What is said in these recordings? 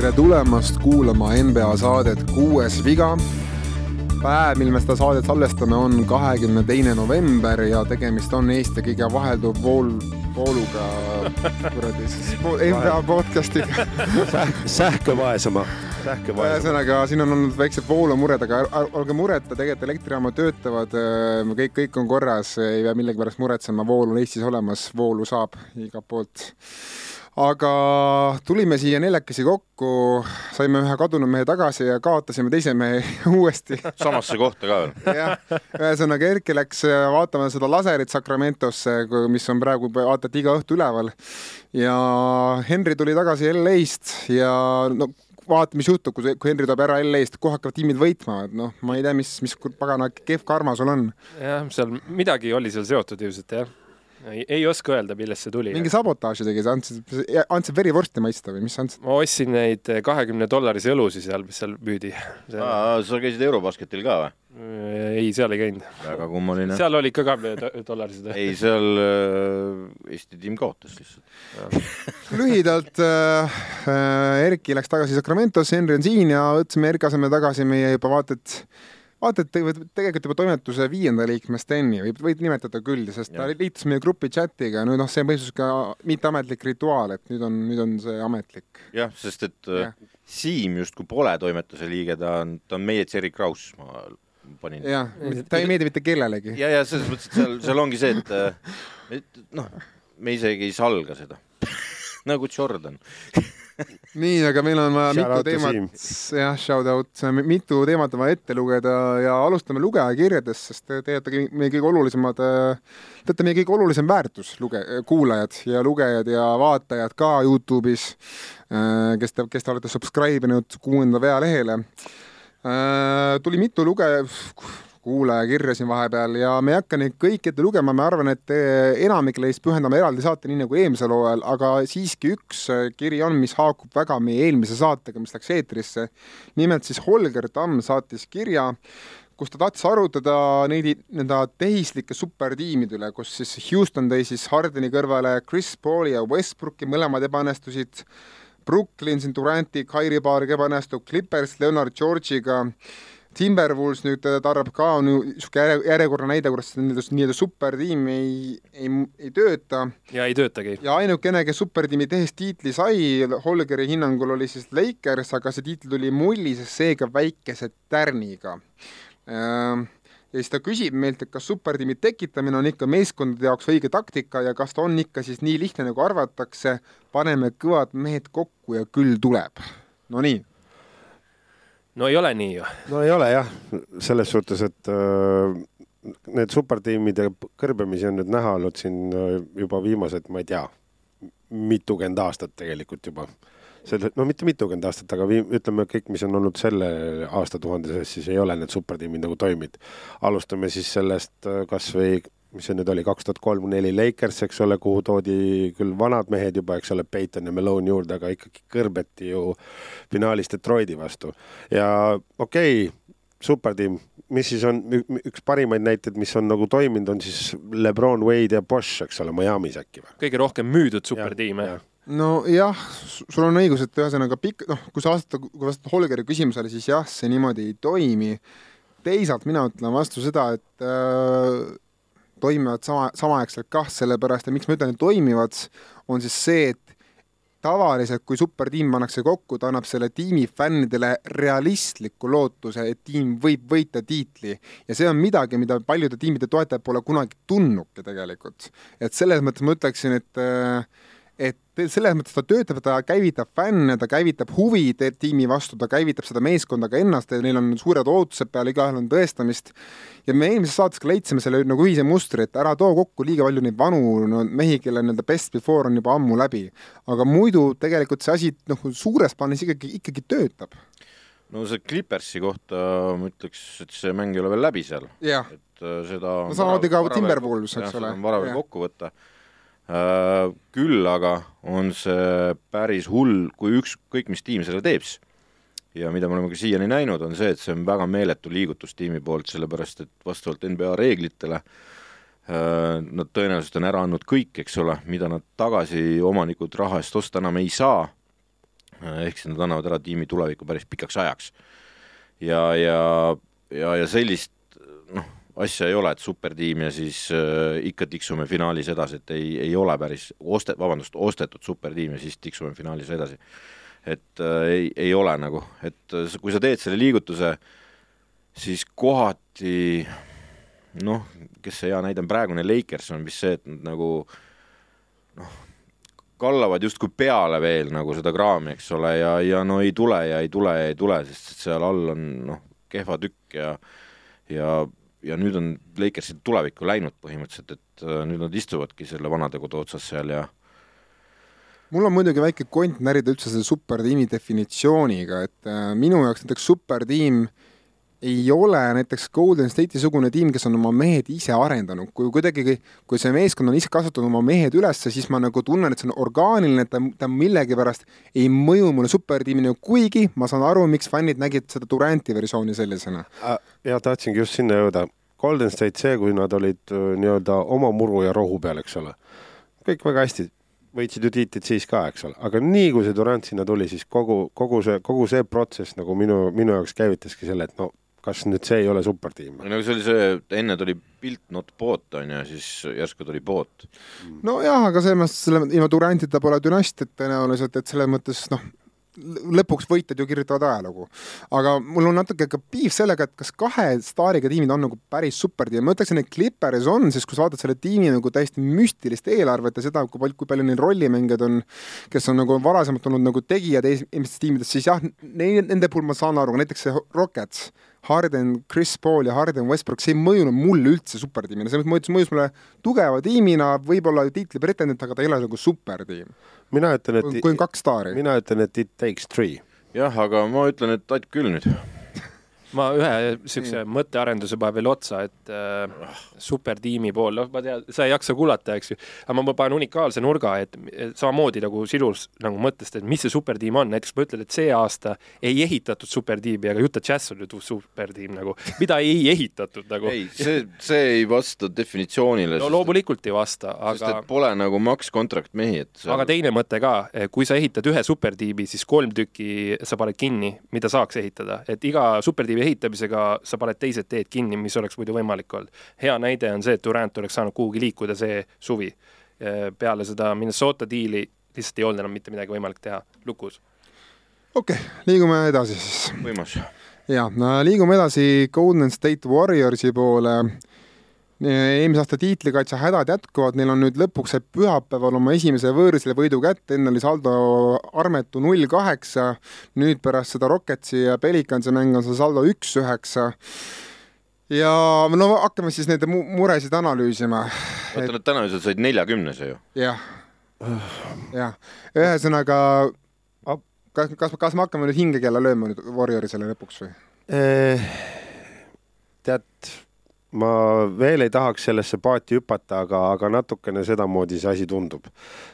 tere tulemast kuulama NBA saadet Kuues viga. päev, mil me seda saadet salvestame, on kahekümne teine november ja tegemist on Eesti kõige vahelduv vool, vooluga kuradi siis NBA podcastiga sähke vaesema, sähke vaesema. ühesõnaga, siin on olnud väiksed voolumured, aga olge mureta, tegelikult elektrijaamad töötavad, kõik, kõik on korras, ei pea millegipärast muretsema, vool on Eestis olemas, voolu saab igalt poolt aga tulime siia neljakesi kokku, saime ühe kadunud mehe tagasi ja kaotasime teise mehe uuesti. samasse kohta ka veel. jah, ühesõnaga Erki läks vaatama seda laserit Sacramentosse, mis on praegu vaata et iga õhtu üleval. ja Henri tuli tagasi LA-st ja no vaata, mis juhtub, kui, kui Henri tuleb ära LA-st, kohe hakkavad tiimid võitma, et noh, ma ei tea, mis, mis pagana kehv karma sul on. jah, seal midagi oli seal seotud ilmselt jah ei, ei oska öelda, millest see tuli. mingi sabotaaži tegi, sa andsid, andsid verivorsti maitsta või mis sa andsid? ma ostsin neid kahekümne dollarise õlusid seal, mis seal müüdi. sa käisid Eurobasketil ka või? ei, seal ei käinud. väga kummaline. seal olid ka kahekümne dollarised ei, seal äh, Eesti tiim kaotas lihtsalt lühidalt äh, Erki läks tagasi Sacramentosse, Henri on siin ja võtsime Erki asemel tagasi meie juba vaata et vaata, et tegelikult juba toimetuse viienda liikme Steni võib, võid nimetada küll, sest ja. ta liitus meie grupi chatiga, no noh, see on põhjus ka mitteametlik rituaal, et nüüd on, nüüd on see ametlik. jah, sest et ja. Siim justkui pole toimetuse liige, ta on, ta on meie Cherry Kraus, ma panin. jah, ta ei meeldi mitte kellelegi. ja, ja selles mõttes, et seal, seal ongi see, et, et noh, me isegi ei salga seda nagu Jordan nii, aga meil on vaja mitu teemat, jah, shout out, mitu teemat on vaja ette lugeda ja alustame lugejakirjadest, sest te olete meie kõige olulisemad, te olete meie kõige olulisem väärtus, luge-, kuulajad ja lugejad ja vaatajad ka Youtube'is, kes te, kes te olete subscribe inud kuuenda vealehele. tuli mitu luge-, kuulajakirja siin vahepeal ja me ei hakka neid kõiki ette lugema, ma arvan, et enamik neist pühendame eraldi saate, nii nagu eelmisel hooajal, aga siiski üks kiri on, mis haakub väga meie eelmise saatega, mis läks eetrisse. nimelt siis Holger Tamm saatis kirja, kus ta tahtis arutada neid, nende tehislike supertiimide üle, kus siis Houston tõi siis Hardeni kõrvale Chris Pauli ja Westbrooki, mõlemad ebaõnnestusid. Brooklyn siin Duranti, Kairi paariga ebaõnnestub, Clippers Leonard George'iga Timberwolves nüüd tarbab ka niisugune järjekordne näide, kuidas nii-öelda, nii-öelda supertiim ei, ei, ei tööta. ja ei töötagi. ja ainukene, kes supertiimi tehes tiitli sai, Holgeri hinnangul oli siis Lakers, aga see tiitel tuli mullises, seega väikese tärniga. Ehm, ja siis ta küsib meilt, et kas supertiimi tekitamine on ikka meeskondade jaoks õige taktika ja kas ta on ikka siis nii lihtne, nagu arvatakse, paneme kõvad mehed kokku ja küll tuleb. Nonii no ei ole nii ju. no ei ole jah, selles suhtes, et äh, need supertiimide kõrbemisi on nüüd näha olnud siin äh, juba viimased, ma ei tea, mitukümmend aastat tegelikult juba. selle, no mitte mitukümmend aastat, aga viim-, ütleme kõik, mis on olnud selle aastatuhande sees, siis ei ole need supertiimid nagu toiminud. alustame siis sellest äh, kas või mis see nüüd oli, kaks tuhat kolm-neli Lakers, eks ole, kuhu toodi küll vanad mehed juba, eks ole, Peyton ja Malone juurde, aga ikkagi kõrbeti ju finaalis Detroiti vastu. ja okei okay,, supertiim, mis siis on üks parimaid näiteid, mis on nagu toiminud, on siis Lebron, Wade ja Bosch, eks ole, Miami's äkki või? kõige rohkem müüdud supertiime ja, ja nojah, sul on õigus, et ühesõnaga pikk, noh, kui sa vastad, kui vastad Holgeri küsimusele, siis jah, see niimoodi ei toimi. teisalt mina ütlen vastu seda, et äh, toimivad sama, samaaegselt kah, sellepärast et miks ma ütlen, et toimivad, on siis see, et tavaliselt, kui supertiim pannakse kokku, ta annab selle tiimi fännidele realistliku lootuse, et tiim võib võita tiitli. ja see on midagi, mida paljude tiimide toetajad pole kunagi tundnudki tegelikult. et selles mõttes ma ütleksin, et äh, et selles mõttes ta töötab, ta käivitab fänne, ta käivitab huvi tiimi vastu, ta käivitab seda meeskonda ka ennast ja neil on suured ootused peal, igaühel on tõestamist. ja me eelmises saates ka leidsime selle nagu ühise mustri, et ära too kokku liiga palju neid vanu no, mehi, kelle nii-öelda best before on juba ammu läbi. aga muidu tegelikult see asi noh, suures plaanis ikkagi, ikkagi töötab no see Clippersi kohta ma ütleks, et see mäng ei ole veel läbi seal. et äh, seda no samamoodi ka Timberwolves, eks ole. vara veel kokku võtta küll aga on see päris hull, kui ükskõik mis tiim selle teeb, ja mida me oleme ka siiani näinud, on see, et see on väga meeletu liigutus tiimi poolt, sellepärast et vastavalt NBA reeglitele Nad tõenäoliselt on ära andnud kõik, eks ole, mida nad tagasi omanikud raha eest osta enam ei saa. ehk siis nad annavad ära tiimi tuleviku päris pikaks ajaks. ja, ja, ja, ja sellist asja ei ole, et supertiim ja siis äh, ikka tiksume finaalis edasi, et ei, ei ole päris oste-, vabandust, ostetud supertiim ja siis tiksume finaalis edasi. et äh, ei, ei ole nagu, et äh, kui sa teed selle liigutuse, siis kohati noh, kes see hea näide on, praegune Lakers on vist see, et nad nagu noh, kallavad justkui peale veel nagu seda kraami, eks ole, ja, ja no ei tule ja ei tule ja ei tule, sest seal all on noh, kehva tükk ja ja, ja nüüd on Lakersil tulevikku läinud põhimõtteliselt, et äh, nüüd nad istuvadki selle vanadekodu otsas seal ja mul on muidugi väike kont närida üldse selle supertiimi definitsiooniga, et äh, minu jaoks näiteks supertiim äh, ei ole näiteks Golden State'i sugune tiim, kes on oma mehed ise arendanud, kui kuidagi, kui see meeskond on ise kasvatanud oma mehed üles, siis ma nagu tunnen, et see on orgaaniline, et ta, ta millegipärast ei mõju mulle supertiimina, kuigi ma saan aru, miks fännid nägid seda Duranti versiooni sellisena. Äh, ja tahtsingi just sinna jõuda. Golden State see, kui nad olid äh, nii-öelda oma muru ja rohu peal, eks ole, kõik väga hästi. Võitsid ju tiitlit siis ka, eks ole, aga nii kui see Durant sinna tuli, siis kogu, kogu see, kogu see protsess nagu minu, minu jaoks käivitaski selle, et no kas nüüd see ei ole supertiim? no see oli see, enne tuli pilt not bot on ju, siis järsku tuli bot. nojah, aga selles mõttes selle, ilma Durantita pole dünastiat tõenäoliselt, et selles mõttes noh, lõpuks võitjad ju kirjutavad ajalugu. aga mul on natuke ka piif sellega, et kas kahe staariga tiimid on nagu päris supertiim, ma ütleksin, et Clippers on, sest kui sa vaatad selle tiimi nagu täiesti müstilist eelarvet ja seda, kui palju, kui palju neil rollimängijaid on, kes on nagu varasemalt olnud nagu tegijad esimestes tiimides, siis jah, nende puhul ma saan aru, näiteks see Rockets, Harden, Chris Paul ja Harden Westbrook, see ei mõjunud mulle üldse supertiimina, selles mõttes mõjus mulle tugeva tiimina, võib-olla tiitli pretendent, aga ta ei ole nagu supertiim mina ütlen, et kui on kaks staari. mina ütlen, et it takes three. jah, aga ma ütlen, et aitab küll nüüd ma ühe niisuguse mm. mõttearenduse panen veel otsa, et äh, supertiimi pool, noh, ma tean, sa ei jaksa kuulata, eks ju, aga ma panen unikaalse nurga, et samamoodi nagu sinus nagu mõttest, et mis see supertiim on, näiteks ma ütlen, et see aasta ei ehitatud supertiimi, aga Utah Jazz on uus supertiim nagu, mida ei ehitatud nagu. ei, see, see ei vasta definitsioonile. no loomulikult ei vasta, aga sest et pole nagu maks kontrakt mehi, et aga teine mõte ka, kui sa ehitad ühe supertiimi, siis kolm tükki sa paned kinni, mida saaks ehitada, et iga supertiimi perspektiivi ehitamisega sa paned teised teed kinni, mis oleks muidu võimalik olnud. hea näide on see, et Durant oleks saanud kuhugi liikuda see suvi. peale seda Minnesota diili lihtsalt ei olnud enam mitte midagi võimalik teha, lukus. okei okay,, liigume edasi siis. võimas. ja, liigume edasi Golden State Warriorsi poole eelmise aasta tiitlikaitse hädad jätkuvad, neil on nüüd lõpuks sai pühapäeval oma esimese võõrsile võidu kätte, enne oli saldo armetu null kaheksa, nüüd pärast seda Rocketsi ja Pelicansi mängu on see saldo üks üheksa ja no hakkame siis neid muresid analüüsima. oota, nad tõenäoliselt said neljakümnese ju. jah, jah, ühesõnaga kas, kas, kas me hakkame nüüd hingekella lööma nüüd Warriorisele lõpuks või? Ma veel ei tahaks sellesse paati hüpata, aga, aga natukene sedamoodi see asi tundub.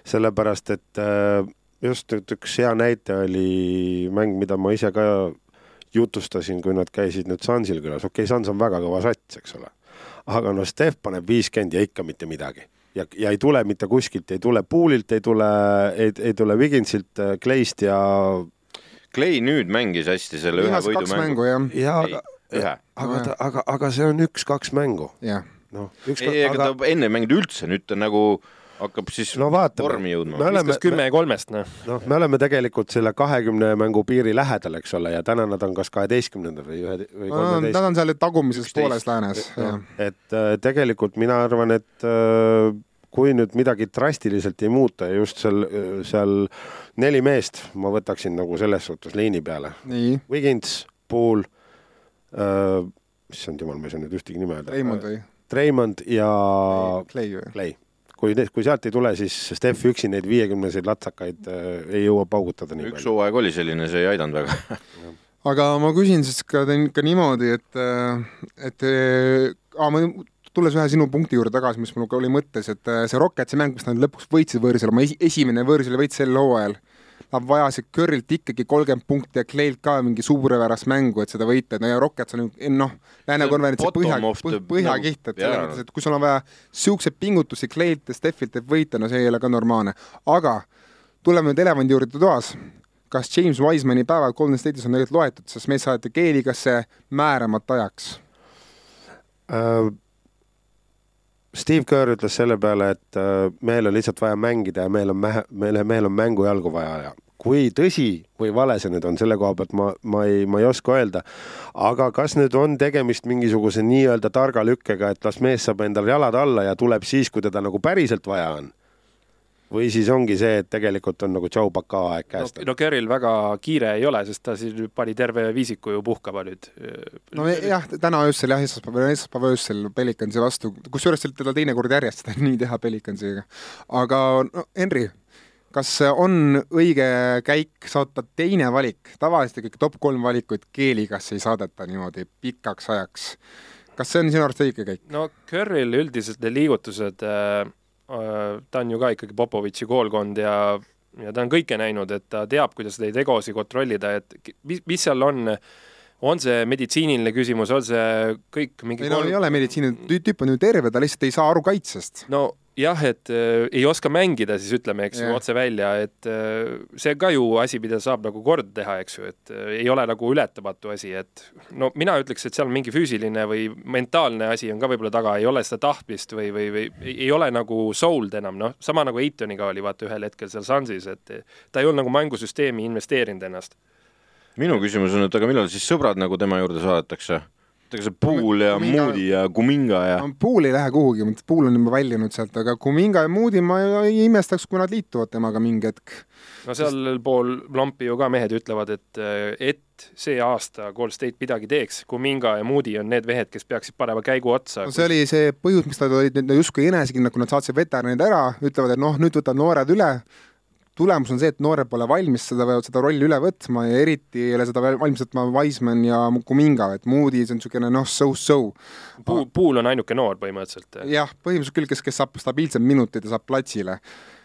sellepärast, et äh, just nüüd üks hea näite oli mäng, mida ma ise ka jutustasin, kui nad käisid nüüd Sansil külas, okei okay,, Sans on väga kõva sats, eks ole. aga no Steph paneb viiskümmend ja ikka mitte midagi. ja, ja ei tule mitte kuskilt, ei tule Poolilt, ei tule, ei, ei tule Wigginsilt, Clayst ja Clay nüüd mängis hästi selle ühe võidumängu. ja aga ühe. aga aga, aga see on üks-kaks mängu. noh, üks ei, aga ta enne ei mänginud üldse, nüüd ta nagu hakkab siis no, vaata, vormi jõudma. viskas kümme ja kolmest, noh. noh, me oleme tegelikult selle kahekümne mängu piiri lähedal, eks ole, ja täna nad on kas kaheteistkümnendal või ühe või kolmeteist. Nad on seal tagumises pooles läänes. et äh, tegelikult mina arvan, et äh, kui nüüd midagi drastiliselt ei muuta ja just seal, seal neli meest ma võtaksin nagu selles suhtes liini peale. Wiggins, Pool issand jumal, ma ei saa nüüd ühtegi nime öelda. Raymond või? Raymond ja Clay või? Clay. kui, kui sealt ei tule, siis Steph üksi neid viiekümneseid latsakaid äh, ei jõua paugutada nii üks palju. hooaeg oli selline, see ei aidanud väga aga ma küsin siis ka, ka niimoodi, et, äh, et äh, ma tulles ühe sinu punkti juurde tagasi, mis mul oli mõttes, et äh, see Rocketsi mäng, mis nad lõpuks võitsid võõrsil, oma esi, esimene võõrsil võit sel hooajal nad vajasid Curry't ikkagi kolmkümmend punkti ja Clay'lt ka mingi suurepärast mängu, et seda võita, no ja Rockets on ju noh, Lääne konverentsi põhja, põhjakiht, et selles mõttes, et kui sul on vaja niisuguseid pingutusi Clay'lt ja Steffilt, et võita, no see ei ole ka normaalne. aga tuleme nüüd elevandi juurde toas, kas James Wisemani päevad Golden State'is on tegelikult loetud, sest meid saadeti keeligasse määramata ajaks uh,? Steve Kerr ütles selle peale, et uh, meil on lihtsalt vaja mängida ja meil on mähe, meil, meil on mängujalgu vaja ja kui tõsi või vale see nüüd on, selle koha pealt ma, ma ei, ma ei oska öelda. aga kas nüüd on tegemist mingisuguse nii-öelda targa lükkega, et las mees saab endale jalad alla ja tuleb siis, kui teda nagu päriselt vaja on? Või siis ongi see, et tegelikult on nagu Joe Baka aeg käest no,? no Kerril väga kiire ei ole, sest ta siin pani terve viisiku ju puhkama nüüd. no jah, täna öösel jah, esmaspäeval, esmaspäeva öösel Pelicansi vastu, kusjuures teda teinekord järjest seda nii teha Pelicansiga. aga no Henri, kas on õige käik saata teine valik, tavaliselt ikkagi top kolm valikut keeligasse ei saadeta niimoodi pikaks ajaks. kas see on sinu arust õige käik? no Kerril üldiselt need liigutused Äh, ta on ju ka ikkagi Popovitši koolkond ja, ja ta on kõike näinud, et ta teab, kuidas neid egosid kontrollida, et mis, mis seal on, on see meditsiiniline küsimus, on see kõik mingi ei no kolm... ei ole meditsiiniline, tüüp on ju terve, ta lihtsalt ei saa aru kaitsest. no jah, et äh, ei oska mängida, siis ütleme, eks ju, otse välja, et äh, see on ka ju asi, mida saab nagu korda teha, eks ju, et äh, ei ole nagu ületamatu asi, et no mina ütleks, et seal mingi füüsiline või mentaalne asi on ka võib-olla taga, ei ole seda tahtmist või, või, või ei ole nagu soul'd enam, noh, sama nagu Eitoniga oli vaata ühel hetkel seal Sunsis, et ta ei olnud nagu mängusüsteemi investeerinud ennast. minu küsimus on, et aga millal siis sõbrad nagu tema juurde saadetakse? Ega see Pool ja. Moody ja Kuminga ja Pool ei lähe kuhugi, Pool on juba väljunud sealt, aga Kuminga ja Moody ma ei imestaks, kui nad liituvad temaga mingi hetk. no sealpool lampi ju ka mehed ütlevad, et, et see aasta Gold State midagi teeks, Kuminga ja Moody on need mehed, kes peaksid panema käigu otsa. no see oli see põhjus, miks nad olid justkui enesekindlad, kui nad saatsid veteranid ära, ütlevad, et noh, nüüd võtavad noored üle, tulemus on see, et noored pole valmis seda, seda rolli üle võtma ja eriti ei ole seda valmis võtma Wiseman ja Kuminga, et Moody, see on niisugune noh, so-so. Puu, Puul on ainuke noor põhimõtteliselt. jah, põhimõtteliselt küll, kes, kes saab stabiilsed minutid ja saab platsile.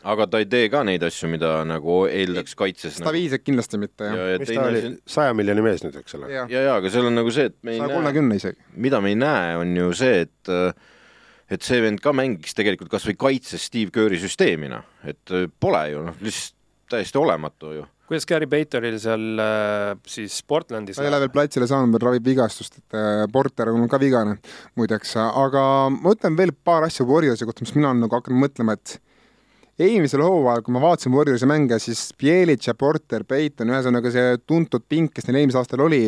aga ta ei tee ka neid asju, mida nagu eeldaks kaitses? Stabiilselt nagu... kindlasti mitte, jah ja,. mis ta oli, saja miljoni mees nüüd, eks ole? ja, ja, ja, aga seal on nagu see, et me ei näe. mida me ei näe, on ju see, et äh, et see vend ka mängiks tegelikult kas või kaitses Steve Kerri süsteemina, et äh, pole ju noh, lihtsalt täiesti olematu ju. kuidas Gary Paytonil seal äh, siis Portlandis ta ei ole veel platsile saanud, veel ravib vigastust, et äh, Porter on ka vigane muideks, aga ma ütlen veel paar asja Warriorsi kohta, mis mina olen nagu hakanud mõtlema, et eelmisel hooajal, kui ma vaatasin Warriorsi mänge, siis Bielich ja Porter, Payton, ühesõnaga see tuntud pink, kes neil eelmisel aastal oli,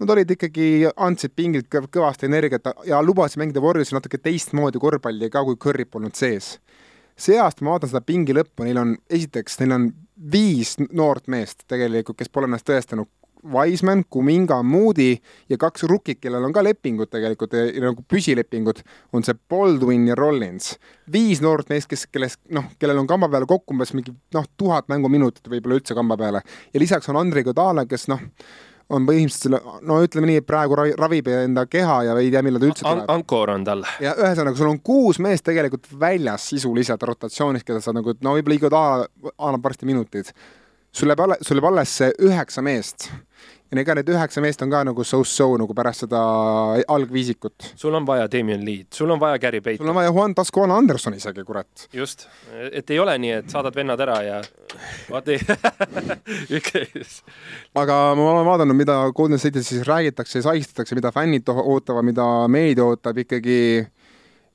nad olid ikkagi, andsid pingilt kõvasti energiat ja lubasid mängida Warriorsi natuke teistmoodi korvpalli ka, kui Curry polnud sees see aasta ma vaatan seda pingi lõppu, neil on, esiteks, neil on viis noort meest tegelikult, kes pole ennast tõestanud. Wiseman, Kuminga, Moody ja kaks rukkit, kellel on ka lepingud tegelikult, nagu püsilepingud, on see Baldwin ja Rollins. viis noort meest, kes, kellest noh, kellel on kamba peale kokku umbes mingi noh, tuhat mänguminutit võib-olla üldse kamba peale ja lisaks on Andrei Godala, kes noh, on põhimõtteliselt selle, no ütleme nii, et praegu ravi, ravib enda keha ja ei tea, millal ta üldse tuleb An. Ankor on tal. ja ühesõnaga, sul on kuus meest tegelikult väljas sisuliselt rotatsioonis, keda sa nagu, no võib-olla Igor Taala annab varsti minutid. sul jääb alles, sul jääb alles see üheksa meest ja ega need üheksa meest on ka nagu so-so nagu pärast seda algviisikut. sul on vaja Damien Lee'd, sul on vaja Gary Payton. sul on vaja Juan Tascona Anderson isegi, kurat. just, et ei ole nii, et saadad vennad ära ja vaata aga ma olen vaadanud, mida Golden State'is siis räägitakse ja sahistatakse, mida fännid ootavad, mida meedia ootab ikkagi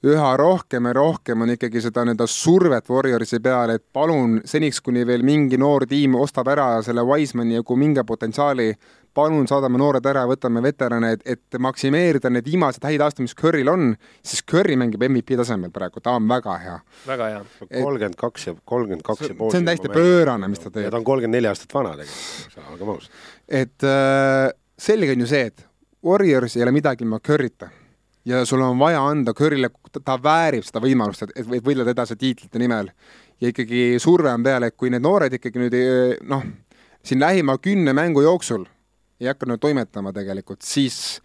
üha rohkem ja rohkem on ikkagi seda nii-öelda survet Warriorsi peale, et palun seniks, kuni veel mingi noor tiim ostab ära selle Wisemani ja Kuminga potentsiaali, palun saadame noored ära, võtame veterane, et, et maksimeerida need viimased häid aastaid, mis Curry'l on, siis Curry mängib MVP tasemel praegu, ta on väga hea. väga hea. kolmkümmend kaks ja kolmkümmend kaks ja pool. see on täiesti pöörane, mis ta teeb. ja ta on kolmkümmend neli aastat vana tegelikult, olgem ausad. et äh, selge on ju see, et Warriors ei ole midagi ilma Curry'ta ja sul on vaja anda Curry'le, ta väärib seda võimalust, et, et võidelda edasi tiitlite nimel. ja ikkagi surve on peal, et kui need noored ikkagi nüüd noh, siin lähima kümne mängu jooksul ei hakka nüüd toimetama tegelikult, siis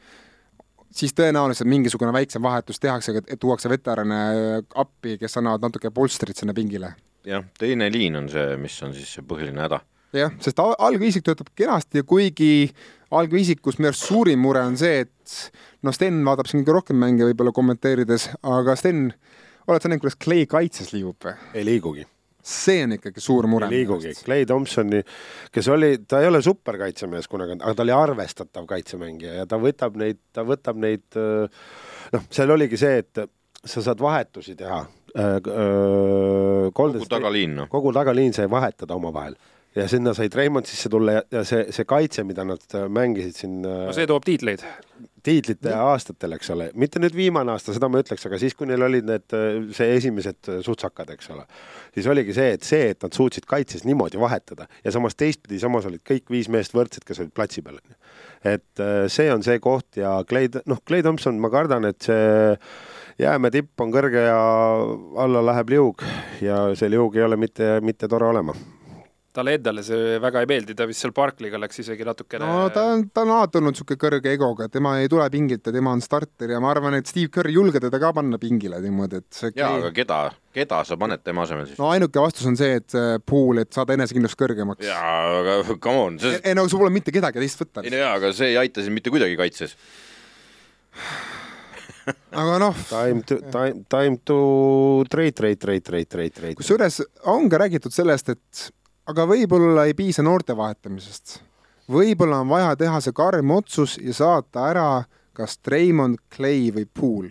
siis tõenäoliselt mingisugune väiksem vahetus tehakse, et tuuakse veterane appi, kes annavad natuke polstrit sinna pingile. jah, teine liin on see, mis on siis see põhiline häda. jah, sest algviisik töötab kenasti ja kuigi algviisikus minu arust suurim mure on see, et noh, Sten vaatab siin kõige rohkem mänge võib-olla kommenteerides, aga Sten, oled sa näinud, kuidas Clay kaitses liigub või? ei liigugi see on ikkagi suur mure. ei liigugi, Clay Thompsoni, kes oli, ta ei ole superkaitsemees kunagi, aga ta oli arvestatav kaitsemängija ja ta võtab neid, ta võtab neid, noh, seal oligi see, et sa saad vahetusi teha. kogu tagaliin, noh. kogu tagaliin sai vahetada omavahel ja sinna sai Treimond sisse tulla ja, ja see, see kaitse, mida nad mängisid siin. no see toob tiitleid tiitlite aastatel, eks ole, mitte nüüd viimane aasta, seda ma ütleks, aga siis, kui neil olid need, see esimesed sutsakad, eks ole, siis oligi see, et see, et nad suutsid kaitses niimoodi vahetada ja samas teistpidi, samas olid kõik viis meest võrdsed, kes olid platsi peal. et äh, see on see koht ja Clay, noh, Clay Thompson, ma kardan, et see jäämäe tipp on kõrge ja alla läheb liug ja see liug ei ole mitte, mitte tore olema talle endale see väga ei meeldi, ta vist seal Barclay'ga läks isegi natukene no ta on, ta on alati olnud niisugune kõrge egoga, tema ei tule pingilt ja tema on starter ja ma arvan, et Steve Kerr ei julge teda ka panna pingile niimoodi, et see jaa, aga keda, keda sa paned tema asemel siis? no ainuke vastus on see, et pool, et saada enesekindlust kõrgemaks. jaa, aga come on see.... ei no sul pole mitte kedagi teist võtta. ei no jaa, aga see ei aita sind mitte kuidagi kaitses aga noh. Time to, time, time to trade, trade, trade, trade, trade, trade. kusjuures on ka räägitud sellest, et aga võib-olla ei piisa noorte vahetamisest. võib-olla on vaja teha see karm otsus ja saata ära kas Treimond, Clay või Pool.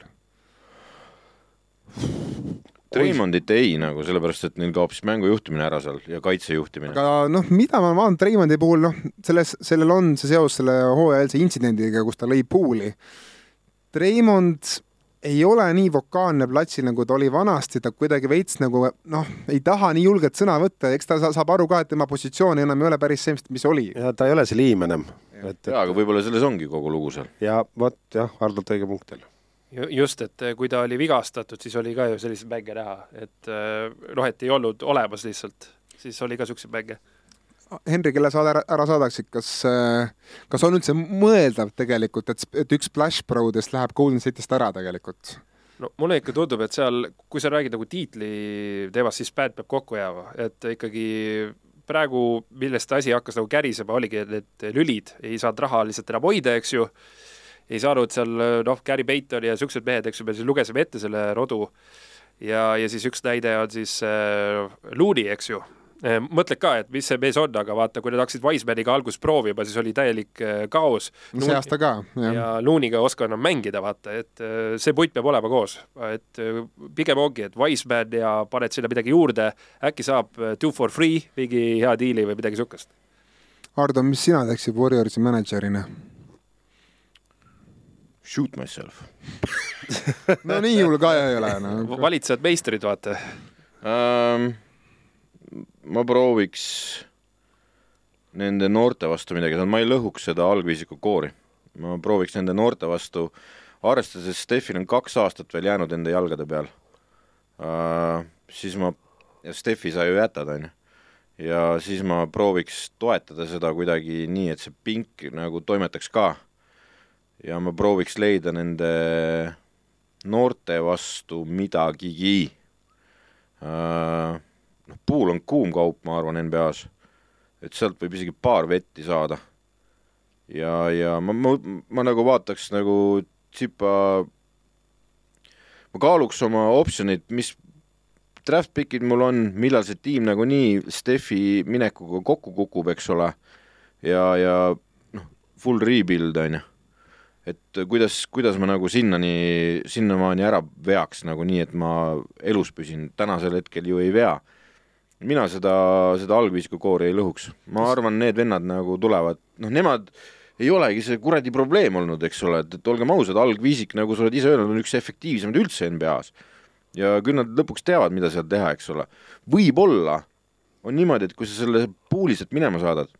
Treimondit ei nagu, sellepärast et neil kaob siis mängu juhtimine ära seal ja kaitse juhtimine. aga noh, mida ma vaatan Treimondi puhul, noh, selles, sellel on see seos selle hooajalise intsidendiga, kus ta lõi Pooli. Treimond ei ole nii vokaalne platsil, nagu ta oli vanasti, ta kuidagi veits nagu noh, ei taha nii julgelt sõna võtta, eks ta saab aru ka, et tema positsioon enam ei ole päris see, mis oli. ja ta ei ole see liim enam. et, et... jaa, aga võib-olla selles ongi kogu lugu seal. ja vot jah, Hardolt õige punkt jälle just, et eh, kui ta oli vigastatud, siis oli ka ju selliseid mänge näha, et eh, noh, et ei olnud olemas lihtsalt, siis oli ka niisuguseid mänge Henri, kelle sa ära, ära saadaksid, kas, kas on üldse mõeldav tegelikult, et, et üks Splash Prodest läheb Golden State'ist ära tegelikult? no mulle ikka tundub, et seal, kui sa räägid nagu tiitli teemast, siis bänd peab kokku jääma, et ikkagi praegu, millest asi hakkas nagu kärisema, oligi, need lülid ei saanud raha lihtsalt enam hoida, eks ju, ei saanud seal noh, Gary Payton ja niisugused mehed, eks ju, me siis lugesime ette selle rodu. Ja, ja siis üks näide on siis äh, Looney, eks ju, Äh, mõtled ka, et mis see mees on, aga vaata, kui nad hakkasid Wisemaniga alguses proovima, siis oli täielik äh, kaos. see aasta ka, jah. ja Looniga ei oska enam mängida, vaata, et äh, see puit peab olema koos. et pigem ongi, et Wiseman ja paned sinna midagi juurde, äkki saab two for free mingi hea diili või midagi niisugust. Hardo, mis sina teeksid Warriorsi mänedžerina? Shoot myself no nii hull ka ei ole no.. valitsejad meistrid, vaata um ma prooviks nende noorte vastu midagi, ma ei lõhuks seda algviisiku koori. ma prooviks nende noorte vastu, arvestades Steffil on kaks aastat veel jäänud enda jalgade peal uh,, siis ma, ja Steffi sa ju jätad, on ju, ja siis ma prooviks toetada seda kuidagi nii, et see pink nagu toimetaks ka. ja ma prooviks leida nende noorte vastu midagigi uh, noh, puul on kuum kaup, ma arvan, NBA-s. et sealt võib isegi paar vetti saada. ja, ja ma, ma, ma nagu vaataks nagu tsipa, ma kaaluks oma optsioneid, mis draft pick'id mul on, millal see tiim nagunii Steffi minekuga kokku kukub, eks ole, ja, ja noh, full rebuild, on ju et kuidas, kuidas ma nagu sinnani, sinnamaani ära veaks nagu nii, et ma elus püsin, tänasel hetkel ju ei vea mina seda, seda algviisiku koori ei lõhuks. ma arvan, need vennad nagu tulevad, noh, nemad ei olegi see kuradi probleem olnud, eks ole, et, et olgem ausad, algviisik, nagu sa oled ise öelnud, on üks efektiivsemaid üldse NBA-s. ja küll nad lõpuks teavad, mida seal teha, eks ole. võib-olla on niimoodi, et kui sa selle puuli sealt minema saadad,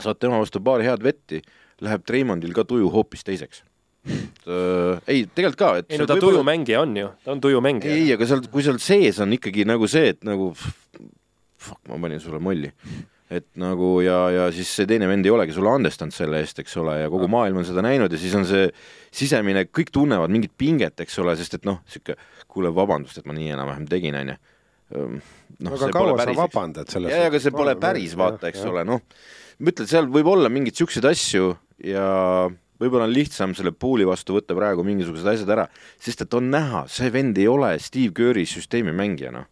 saad tema vastu paari head vetti, läheb Treimondil ka tuju hoopis teiseks äh, ei, tegelikult ka, et ei no ta võib tujumängija on ju, ta on tujumängija. ei, aga seal, kui seal sees on ikkagi nagu see, et nagu fuck, ma panin sulle molli. et nagu ja, ja siis see teine vend ei olegi sulle andestanud selle eest, eks ole, ja kogu maailm on seda näinud ja siis on see sisemine, kõik tunnevad mingit pinget, eks ole, sest et noh, niisugune kuule, vabandust, et ma nii enam-vähem tegin, on ju. noh, aga kaua sa vabandad selles suhtes? jaa, aga see pole päris, vaata, eks ole, noh, ma ütlen, seal võib olla mingeid niisuguseid asju ja võib-olla on lihtsam selle pooli vastu võtta praegu mingisugused asjad ära, sest et on näha, see vend ei ole Steve Kerri süsteemi mängija, noh.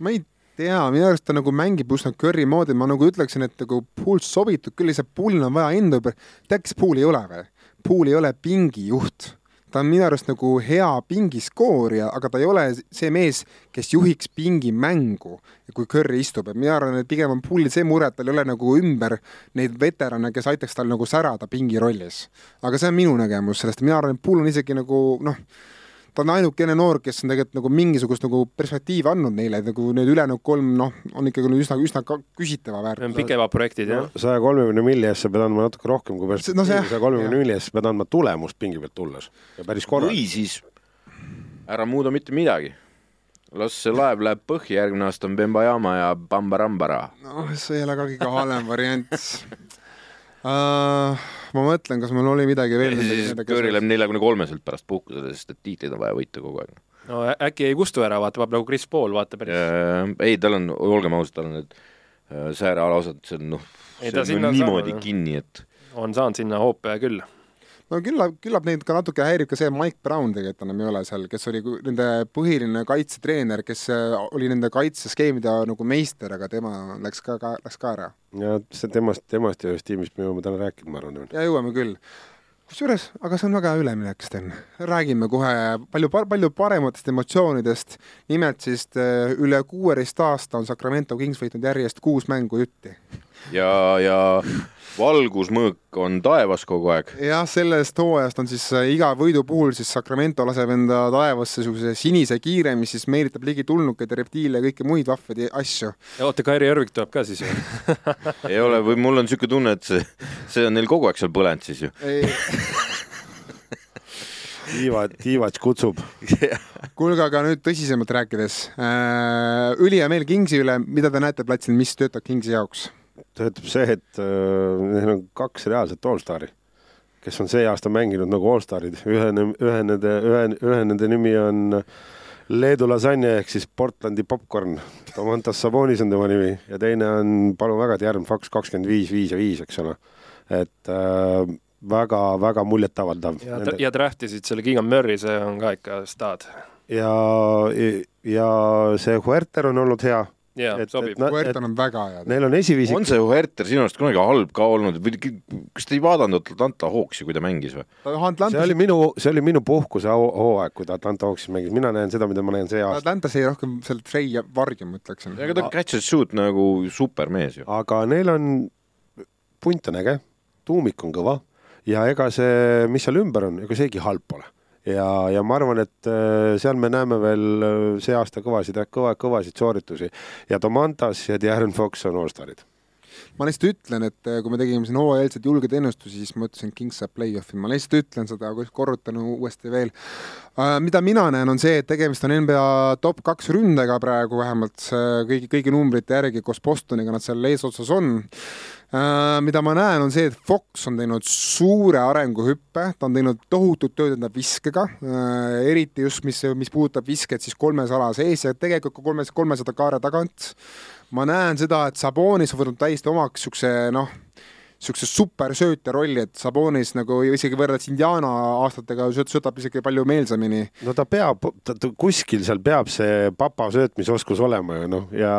ma ei tea, minu arust ta nagu mängib üsna Curry moodi, ma nagu ütleksin, et nagu Pool sobitub küll, lihtsalt Poolil on vaja enda ümber, tead, kes Pool ei ole või? Pool ei ole pingijuht ta on minu arust nagu hea pingiskoorija, aga ta ei ole see mees, kes juhiks pingimängu, kui Curry istub, et mina arvan, et pigem on Pullil see mure, et tal ei ole nagu ümber neid veterane, kes aitaks tal nagu särada pingi rollis. aga see on minu nägemus sellest, mina arvan, et Pull on isegi nagu noh, ta on ainukene noor, kes on tegelikult nagu mingisugust nagu perspektiivi andnud neile, nagu need ülejäänud kolm, noh, on ikkagi üsna, üsna küsitava väärtusega. pikemad projektid, jah. saja kolmekümne milli eest sa pead andma natuke rohkem kui perspektiivi no, saja kolmekümne milli eest sa pead andma tulemust pingi pealt tulles ja päris korralikult. või siis ära muuda mitte midagi las see laev läheb põhja, järgmine aasta on Bembayama ja Bambarambara. noh, see ei ole ka kõige halvem variant uh,. ma mõtlen, kas mul oli midagi veel. Curry läheb neljakümne kolmeselt pärast puhkusele, sest et tiitleid on vaja võita kogu aeg. no äkki ei kustu ära, vaatab nagu Chris Paul, vaata päris. ei, tal on, olgem ausad, tal on need äh, säärealased, see on noh, see on niimoodi saanud, kinni, et on saanud sinna hoope küll no küllap, küllap neid ka natuke häirib ka see Mike Brown tegelikult enam ei ole seal, kes oli nende põhiline kaitsetreener, kes äh, oli nende kaitseskeemide nagu meister, aga tema läks ka, ka, läks ka ära. ja see temast, temast ja ühest tiimist me jõuame täna rääkima, ma arvan. ja jõuame küll kusjuures, aga see on väga hea üleminek, Sten. räägime kohe palju, palju parematest emotsioonidest. nimelt siis äh, üle kuueteist aasta on Sacramento Kings võitnud järjest kuus mängu jutti. Ja, ja valgusmõõk on taevas kogu aeg. jah, sellest hooajast on siis äh, iga võidu puhul siis Sacramento laseb enda taevasse niisuguse sinise kiire, mis siis meelitab ligi tulnukaid ja reptiile ja kõiki muid vahvaid asju. oota, Kairi Järvik tuleb ka siis ju ei ole, või mul on niisugune tunne, et see, see on neil kogu aeg seal põlenud siis ju tiivad, tiivats kutsub kuulge, aga nüüd tõsisemalt rääkides äh,. ülihea meel Kingsi üle, mida te näete platsil, mis töötab Kingsi jaoks? Töötab see, et äh, neil on kaks reaalset allstari, kes on see aasta mänginud nagu allstarid, ühe, ühe nende, ühe, ühe nende nimi on Leedu lasanje ehk siis Portlandi popkorn. Tomantas Sabonis on tema nimi ja teine on, palun väga, Järv Faks kakskümmend viis, viis ja viis, eks ole. et äh, väga-väga muljetavaldav. ja, ja draftisid selle Keegan Murray, see on ka ikka staad. ja, ja see Huerter on olnud hea jaa, sobib. Huerta on väga hea. Neil on esiviisik. on see Huerter sinu arust kunagi halb ka olnud või kas te ei vaadanud Atlanta Hawksi, kui ta mängis või? see oli minu, see oli minu puhkuse hooaeg, kui ta Atlanta Hawksis mängis, mina näen seda, mida ma näen see aasta. Atlantas jäi rohkem seal Trey varju, ma ütleksin. aga ta catch and shoot nagu supermees ju. aga neil on, punt on äge, tuumik on kõva ja ega see, mis seal ümber on, ega seegi halb pole ja, ja ma arvan, et äh, seal me näeme veel äh, see aasta kõvasid, kõva, kõvasid sooritusi. Ja Domantas ja Darren Fox on allstarid. Ma lihtsalt ütlen, et äh, kui me tegime siin hooajalisi julgeid ennustusi, siis ma ütlesin, Kings saab play-off'i, ma lihtsalt ütlen seda, korrutan uuesti veel. Mida mina näen, on see, et tegemist on NBA top kaks ründega praegu vähemalt kõigi, kõigi numbrite järgi koos Bostoniga, nad seal eesotsas on mida ma näen, on see, et Fox on teinud suure arenguhüppe, ta on teinud tohutut tööd enda viskega uh,, eriti just, mis, mis puudutab visket siis kolmes ala sees ja tegelikult ka kolmes, kolmesada kaare tagant. ma näen seda, et Sabonis on võtnud täiesti omaks niisuguse noh, niisuguse supersöötja rolli, et Sabonis nagu isegi võrreldes Indiana aastatega söötab isegi palju meelsamini. no ta peab, ta kuskil seal peab see papa söötmisoskus olema ju noh, ja,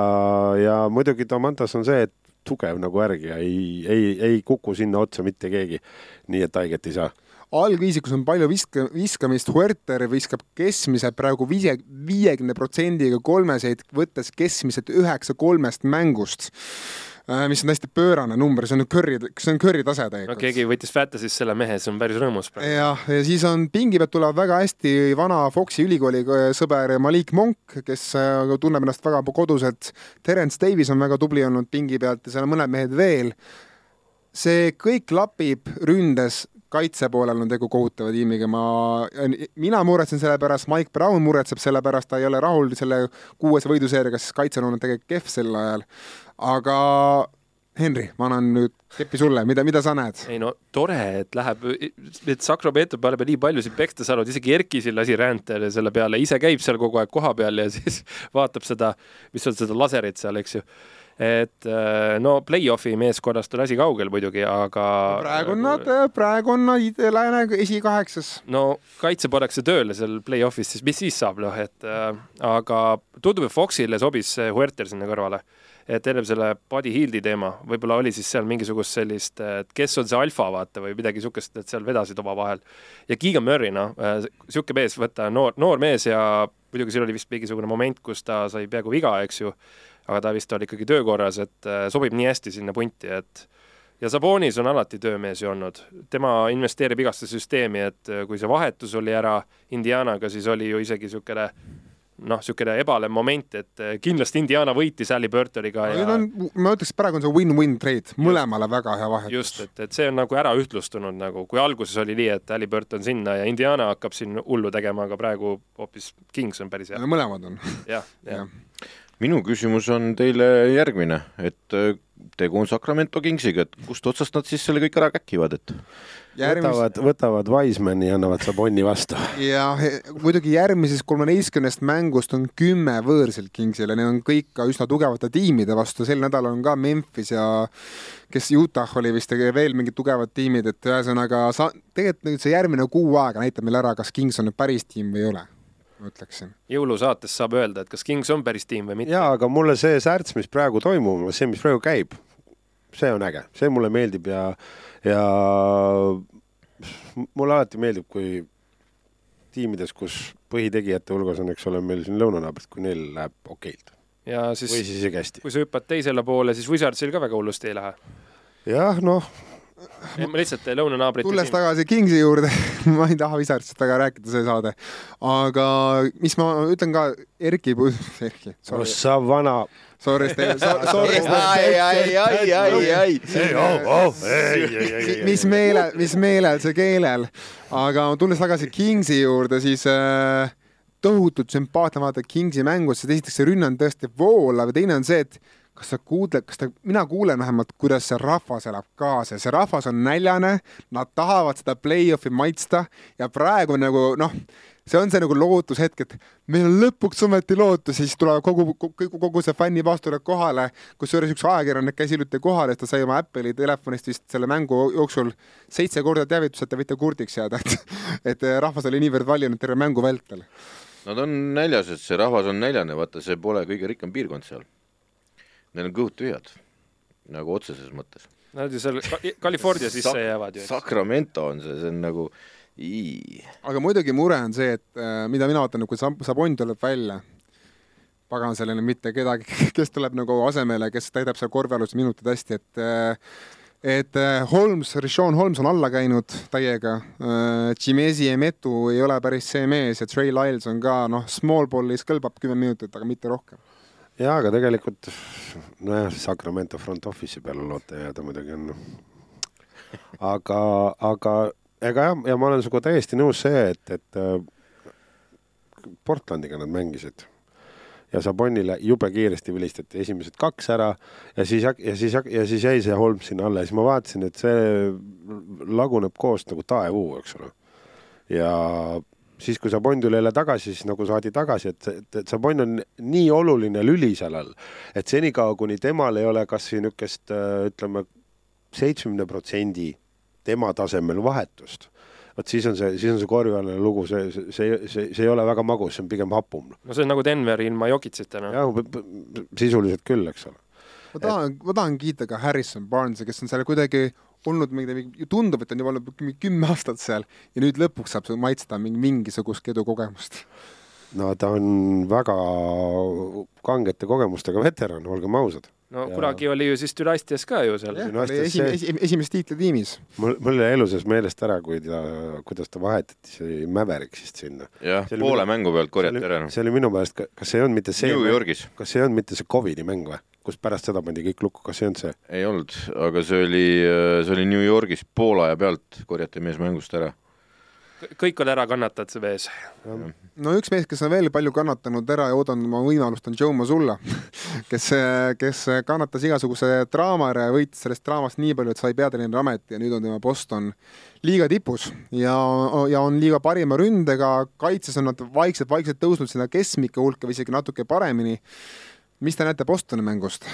ja muidugi Tomantas on see, et tugev nagu järgi ja ei, ei, ei kuku sinna otsa mitte keegi, nii et haiget ei saa algviisikus on palju viska, viskamist, Huerter viskab keskmiselt praegu viie, viiekümne protsendiga kolmeseid, võttes keskmiselt üheksa kolmest mängust Äh, mis on hästi pöörane number, see on Curry, see on Curry tase tegelikult. no keegi võttis Fantasy's selle mehe, see on päris rõõmus. jah, ja siis on pingi pealt tulevad väga hästi vana Foxi ülikooli sõber Malik Monk, kes äh, tunneb ennast väga koduselt. Terence Davis on väga tubli olnud pingi pealt ja seal on mõned mehed veel. see kõik klapib ründes kaitse poolel on tegu kohutava tiimiga, ma, mina muretsen selle pärast, Mike Brown muretseb selle pärast, ta ei ole rahul selle kuuese võiduseeriaga, sest kaitse on olnud tegelikult kehv sel ajal aga Henri, ma annan nüüd kepi sulle, mida, mida sa näed? ei no tore, et läheb, et Sacramento paneb nii paljusid pekta saanud, isegi Erkisel lasi rändele selle peale, ise käib seal kogu aeg kohapeal ja siis vaatab seda, mis on seda laserit seal, eks ju et äh, no play-off'i meeskonnast on asi kaugel muidugi, aga praegu on nad, praegu on nad lääne esikaheksas. no kaitse pannakse tööle seal play-off'is, siis mis siis saab, noh, et äh, aga tundub, et Foxile sobis see Huerter sinna kõrvale et ennem selle Buddy Hildi teema, võib-olla oli siis seal mingisugust sellist, et kes on see alfa, vaata, või midagi niisugust, et seal vedasid omavahel. ja Keegan Murray, noh, niisugune mees, võtta noor, noor mees ja muidugi siin oli vist mingisugune moment, kus ta sai peaaegu viga, eks ju, aga ta vist oli ikkagi töökorras, et äh, sobib nii hästi sinna punti, et ja Sabonis on alati töömees ju olnud, tema investeerib igasse süsteemi, et äh, kui see vahetus oli ära Indianaga, siis oli ju isegi niisugune noh, niisugune ebalev moment, et äh, kindlasti Indiana võitis Alli Burtoniga ja on, ma ütleks, praegu on see win-win trade, mõlemale väga hea vahetus. just, et, et see on nagu ära ühtlustunud nagu, kui alguses oli nii, et Alli Burton sinna ja Indiana hakkab siin hullu tegema, aga praegu hoopis Kings on päris hea. mõlemad on. jah, jah ja minu küsimus on teile järgmine, et äh, tegu on Sacramento Kingsiga, et kust otsast nad siis selle kõik ära käkivad, et? Järgmis... võtavad, võtavad Wisemani ja annavad Sabonni vastu. ja muidugi järgmisest kolmeteistkümnest mängust on kümme võõrsil Kingsile, need on kõik ka üsna tugevate tiimide vastu, sel nädalal on ka Memphis ja kes Utah oli vist ja veel mingid tugevad tiimid, et ühesõnaga sa, tegelikult nüüd see järgmine kuu aega näitab meile ära, kas Kings on nüüd päris tiim või ei ole ma ütleksin. jõulusaates saab öelda, et kas Kings on päris tiim või mitte. jaa, aga mulle see särts, mis praegu toimub, see, mis praegu käib, see on äge, see mulle meeldib ja, ja mulle alati meeldib, kui tiimides, kus põhitegijate hulgas on, eks ole, meil siin lõunanaabrid, kui neil läheb okeilt. ja siis, või siis isegi hästi. kui sa hüppad teisele poole, siis Wizardsil ka väga hullusti ei lähe. jah, noh ei, ma lihtsalt lõunanaabrite tulles siin... tagasi Kingsi juurde ma ei taha Wizardsist väga rääkida, see saade. aga mis ma ütlen ka Erki, Erki. sa vana. Sorry, sorry. ai, ai, ai, ai, ai. mis meelel, mis meelel see keelel, aga tulles tagasi Kingsi juurde, siis äh, tohutult sümpaatne vaadata Kingsi mängu, sest esiteks see rünne on tõesti voolav ja teine on see, et kas sa kuuled, kas ta, mina kuulen vähemalt, kuidas see rahvas elab kaasa, see rahvas on näljane, nad tahavad seda play-off'i maitsta ja praegu nagu noh, see on see nagu lootushetk, et meil on lõpuks ometi lootus ja siis tuleb kogu, kogu, kogu see fänni vastulöök kohale, kusjuures üks ajakirjanik käis hiljuti kohal, et ta sai oma Apple'i telefonist vist selle mängu jooksul seitse korda teavituse, et ta võite kurdiks jääda, et, et rahvas oli niivõrd valjunud terve mängu vältel. Nad on näljas, et see rahvas on näljane, vaata, see pole kõige rikkam piirkond seal Neil on kõhud tühjad, nagu otseses mõttes. Nad ju seal California sisse jäävad ju. Sacramento on see, see on nagu ii. aga muidugi mure on see, et äh, mida mina vaatan, kui Sabon tuleb välja, pagan, seal ei ole mitte kedagi, kes tuleb nagu asemele, kes täidab seal korvialuse minutid hästi, et äh, et äh, Holmes, Rishon Holmes on alla käinud täiega, Jimezi Emetu ei ole päris see mees ja Trey Lyles on ka noh, small ball'is kõlbab kümme minutit, aga mitte rohkem jaa, aga tegelikult nojah, Sacramento front office'i peale loota jääda muidugi on noh. aga, aga ega jah, ja ma olen sinuga täiesti nõus see, et, et äh, Portlandiga nad mängisid ja Sabonile jube kiiresti vilistati esimesed kaks ära ja siis, ja siis, ja siis jäi see Holm sinna alla ja siis ma vaatasin, et see laguneb koos nagu taevuu, eks ole. ja siis, kui Sabon tuli jälle tagasi, siis nagu saadi tagasi, et, et, et Sabon on nii oluline lüli seal all, et senikaua, kuni temal ei ole kas või niisugust ütleme, seitsmekümne protsendi tema tasemel vahetust, vot siis on see, siis on see korvialane lugu, see, see, see, see, see ei ole väga magus, see on pigem hapum. no see on nagu Denver ilma Jokitsita, noh. jah, sisuliselt küll, eks ole. ma tahan, ma tahan kiita ka Harrison Barnesi, kes on seal kuidagi olnud mingi, tundub, et on juba olnud kümme aastat seal ja nüüd lõpuks saab maitsta mingi, mingisugust edukogemust. no ta on väga kangete kogemustega veteran, olgem ausad. No ja... kunagi oli ju siis Dünastias ka ju seal. Esim, esim, esimeses tiitlitiimis. mul, mul jäi elu sees meelest ära, kui ta, kuidas ta vahetati, see oli Mavericksist sinna. jah, poole minu, mängu pealt korjati ära. see oli minu meelest, kas see ei olnud mitte see kas see ei olnud mitte see Covidi mäng või? kus pärast seda pandi kõik lukku, kas see on see? ei olnud, aga see oli, see oli New Yorgis poole aja pealt korjati mees mängust ära. Kõik on ära kannatanud, see mees. no üks mees, kes on veel palju kannatanud ära ja oodanud oma võimalust, on Joe Mazzulla kes, kes kannatas igasuguse draama ära ja võitis sellest draamast nii palju, et sai peatreeneri ameti ja nüüd on tema post on liiga tipus ja, ja on liiga parima ründega, kaitses on nad vaikselt-vaikselt tõusnud sinna keskmike hulka või isegi natuke paremini. mis te näete Bostoni mängust?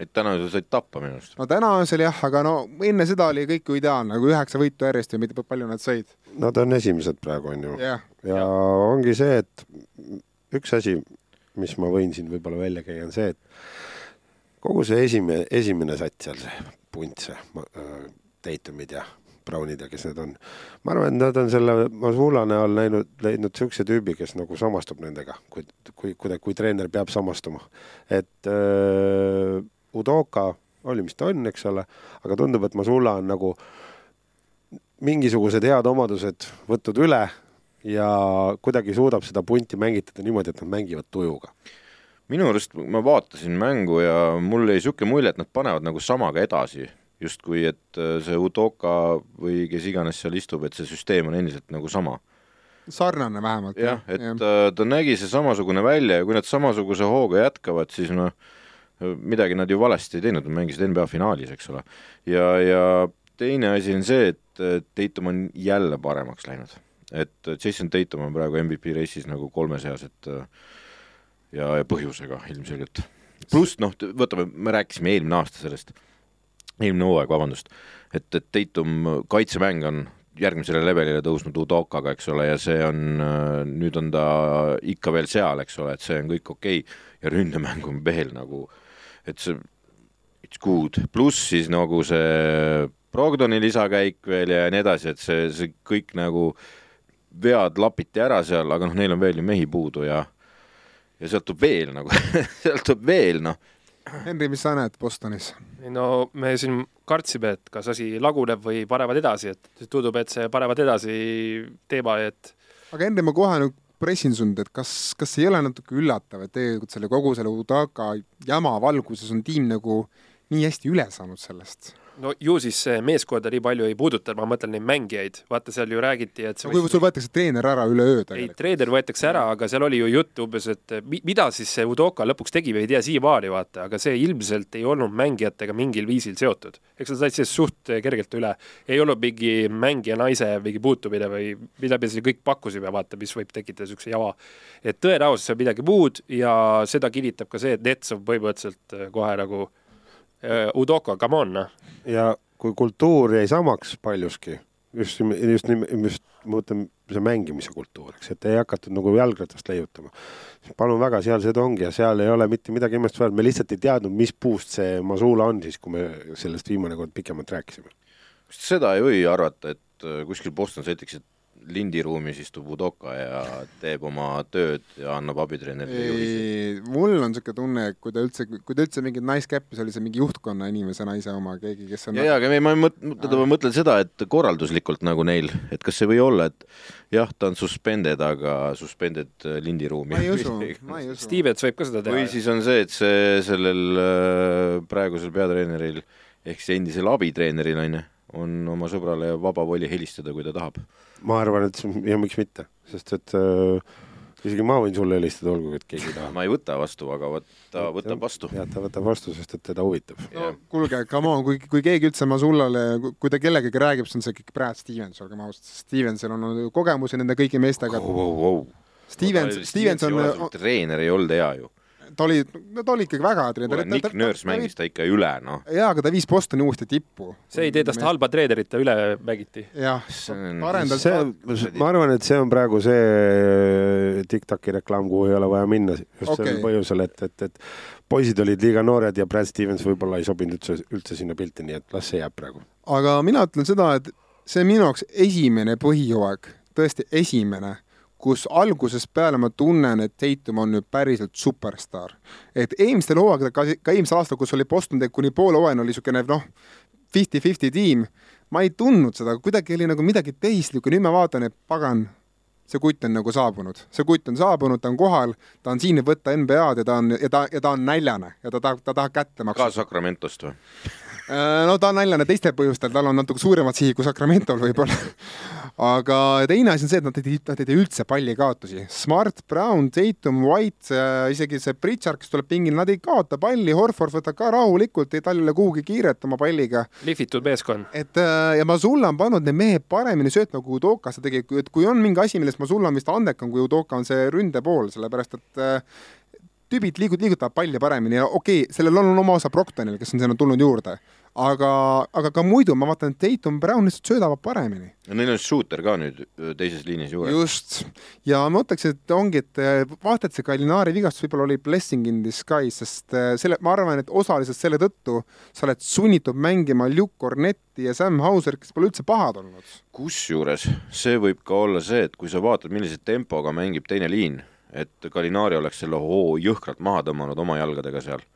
Et täna sa said tappa minu arust. no täna öösel jah, aga no enne seda oli kõik ju ideaalne, nagu üheksa võitu järjest ja mitte palju nad said. Nad on esimesed praegu, on ju yeah.. ja ongi see, et üks asi, mis ma võin siin võib-olla välja käia, on see, et kogu see esimene, esimene sats seal, see punt, see äh, Daytonid ja Brownid ja kes need on. ma arvan, et nad on selle Masula näol näinud, leidnud niisuguse tüübi, kes nagu samastub nendega, kui, kui, kui, kui treener peab samastuma. et öö, äh, Udoka oli, mis ta on, eks ole, aga tundub, et Masula on nagu mingisugused head omadused võtnud üle ja kuidagi suudab seda punti mängitada niimoodi, et nad mängivad tujuga. minu arust ma vaatasin mängu ja mul jäi niisugune mulje, et nad panevad nagu samaga edasi, justkui et äh, see Udoka või kes iganes seal istub, et see süsteem on endiselt nagu sama sarnane vähemalt. jah, et ja. ta, äh, ta nägi see samasugune välja ja kui nad samasuguse hooga jätkavad, siis noh, midagi nad ju valesti ei teinud, nad mängisid NBA finaalis, eks ole. ja, ja teine asi on see, et Tatum on jälle paremaks läinud. et Jason Tatum on praegu MVP reisis nagu kolme seas, et ja, ja põhjusega ilmselgelt. pluss noh, võtame, me rääkisime eelmine aasta sellest, eelmine hooaeg, vabandust, et, et Tatum kaitsemäng on järgmisele levelile tõusnud Udokaga, eks ole, ja see on, nüüd on ta ikka veel seal, eks ole, et see on kõik okei okay. ja ründemäng on veel nagu äh, et see it's good, pluss siis nagu see Brogdoni lisakäik veel ja nii edasi, et see, see kõik nagu vead lapiti ära seal, aga noh, neil on veel ju mehi puudu ja ja sealt tuleb veel nagu sealt tuleb veel noh. Henri, mis sa näed Bostonis? no me siin kartsime, et kas asi laguneb või panevad edasi, et tundub, et see panevad edasi teema, et aga Henri, ma kohe nüüd pressin sind, et kas, kas ei ole natuke üllatav, et tegelikult selle kogu selle Udaka jama valguses on tiim nagu nii hästi üle saanud sellest? No ju siis see meeskonda nii palju ei puuduta, ma mõtlen neid mängijaid, vaata seal ju räägiti, et no, kui võis... sul võetakse treener ära üleöö tegelikult. ei, treener võetakse ära, aga seal oli ju juttu umbes, et mida siis see Udoka lõpuks tegi, me ei tea siiamaani, vaata, aga see ilmselt ei olnud mängijatega mingil viisil seotud. eks nad said sellest suht kergelt üle, ei olnud mingi mängija naise mingi puutumine või mida me siin kõik pakkusime, vaata, mis võib tekitada niisuguse java. et tõenäoliselt see on midagi muud ja seda kinnitab ka see, et Nets on põhimõtteliselt kohe nagu Äh, Udoko, come on, noh. ja kui kultuur jäi samaks paljuski, just, just, just ma mõtlen, see mängimise kultuur, eks, et ei hakatud nagu jalgratast leiutama. palun väga, seal seda ongi ja seal ei ole mitte midagi imestusväärset, me lihtsalt ei teadnud, mis puust see Masula on siis, kui me sellest viimane kord pikemalt rääkisime. seda ei või arvata, et äh, kuskil Boston Celticsid lindiruumis istub Udoka ja teeb oma tööd ja annab abitreenerile juhiseid. mul on niisugune tunne, et kui ta üldse, kui ta üldse mingit naiskäppis oli see mingi juhtkonna inimese naise oma, keegi, kes on ja, ja, aga ma mõtlen, ma mõtlen seda, et korralduslikult nagu neil, et kas see või olla, et jah, ta on suspended, aga suspended lindiruumi. ma ei usu, ma ei usu. Stevens võib ka seda teha. või siis on see, et see sellel äh, praegusel peatreeneril ehk siis endisel abitreeneril on ju on oma sõbrale vaba voli helistada, kui ta tahab. ma arvan, et ja miks mitte, sest et äh, isegi ma võin sulle helistada, olgugi et keegi ei taha. ma ei võta vastu, aga vot ta võtab vastu. jah, ta võtab vastu, sest et teda huvitab. no kuulge, come on, kui, kui keegi üldse Masullale, kui ta kellegagi räägib, siis on see ikkagi Brad Stevens, olgem ausad, Stevensil on ju kogemusi nende kõigi meestega oh,. Oh, oh. Stevens, Stevens on. treener ei olnud hea ju ta oli, no ta oli ikkagi väga hea treener. Nick Nurse mängis ta ikka üle, noh. jaa, aga ta viis Bostoni uuesti tippu. see ei tee tast halba treenerit, ta üle mängiti. jah, arendas see, ma arvan, et see on praegu see äh, TikToki reklaam, kuhu ei ole vaja minna, just okay. sel põhjusel, et, et, et poisid olid liiga noored ja Brad Stevens võib-olla ei sobinud üldse, üldse sinna pilti, nii et las see jääb praegu. aga mina ütlen seda, et see on minu jaoks esimene põhijooaeg, tõesti esimene kus algusest peale ma tunnen, et Tatum on nüüd päriselt superstaar. et eelmistel hooaegadel, ka, ka eelmisel aastal, kus oli Boston Tech kuni poole hooajani oli niisugune noh, fifty-fifty tiim, ma ei tundnud seda, kuidagi oli nagu midagi tehislikku, nüüd ma vaatan, et pagan, see kutt on nagu saabunud, see kutt on saabunud, ta on kohal, ta on siin, et võtta NBA-d ja ta on, ja ta, ja ta on näljane ja ta tahab, ta tahab kätte maksta. ka Sacramentost või? Äh, no ta on näljane teistel põhjustel, tal on natuke suuremad sihid kui Sacramentol võib-olla aga teine asi on see, et nad tegid, nad tegid üldse pallikaotusi. Smart, Brown, Tatum, White, äh, isegi see Pritchard, kes tuleb pingile, nad ei kaota palli, Horford võtab ka rahulikult, ei tal ei ole kuhugi kiiret oma palliga. lihvitud meeskond. et äh, ja Mazula on pannud need mehed paremini söötma, kui Udoka seda tegi, et kui on mingi asi, millest Mazula on vist andekam kui Udoka, on see ründepool, sellepärast et äh, tüübid liigud-, liigutavad palli paremini ja okei okay,, sellel on oma osa Proctonil, kes on sinna tulnud juurde aga, aga ka muidu ma vaatan, et Tatum Brown lihtsalt söödavad paremini. ja neil on shooter ka nüüd teises liinis juures. just, ja ma ütleks, et ongi, et vaata, et see Gallinari vigastus võib-olla oli blessing in disguise, sest selle, ma arvan, et osaliselt selle tõttu sa oled sunnitud mängima Luke Cornetti ja Sam Hauser, kes pole üldse pahad olnud. kusjuures see võib ka olla see, et kui sa vaatad, millise tempoga mängib teine liin, et Gallinari oleks selle hoo jõhkralt maha tõmmanud oma jalgadega seal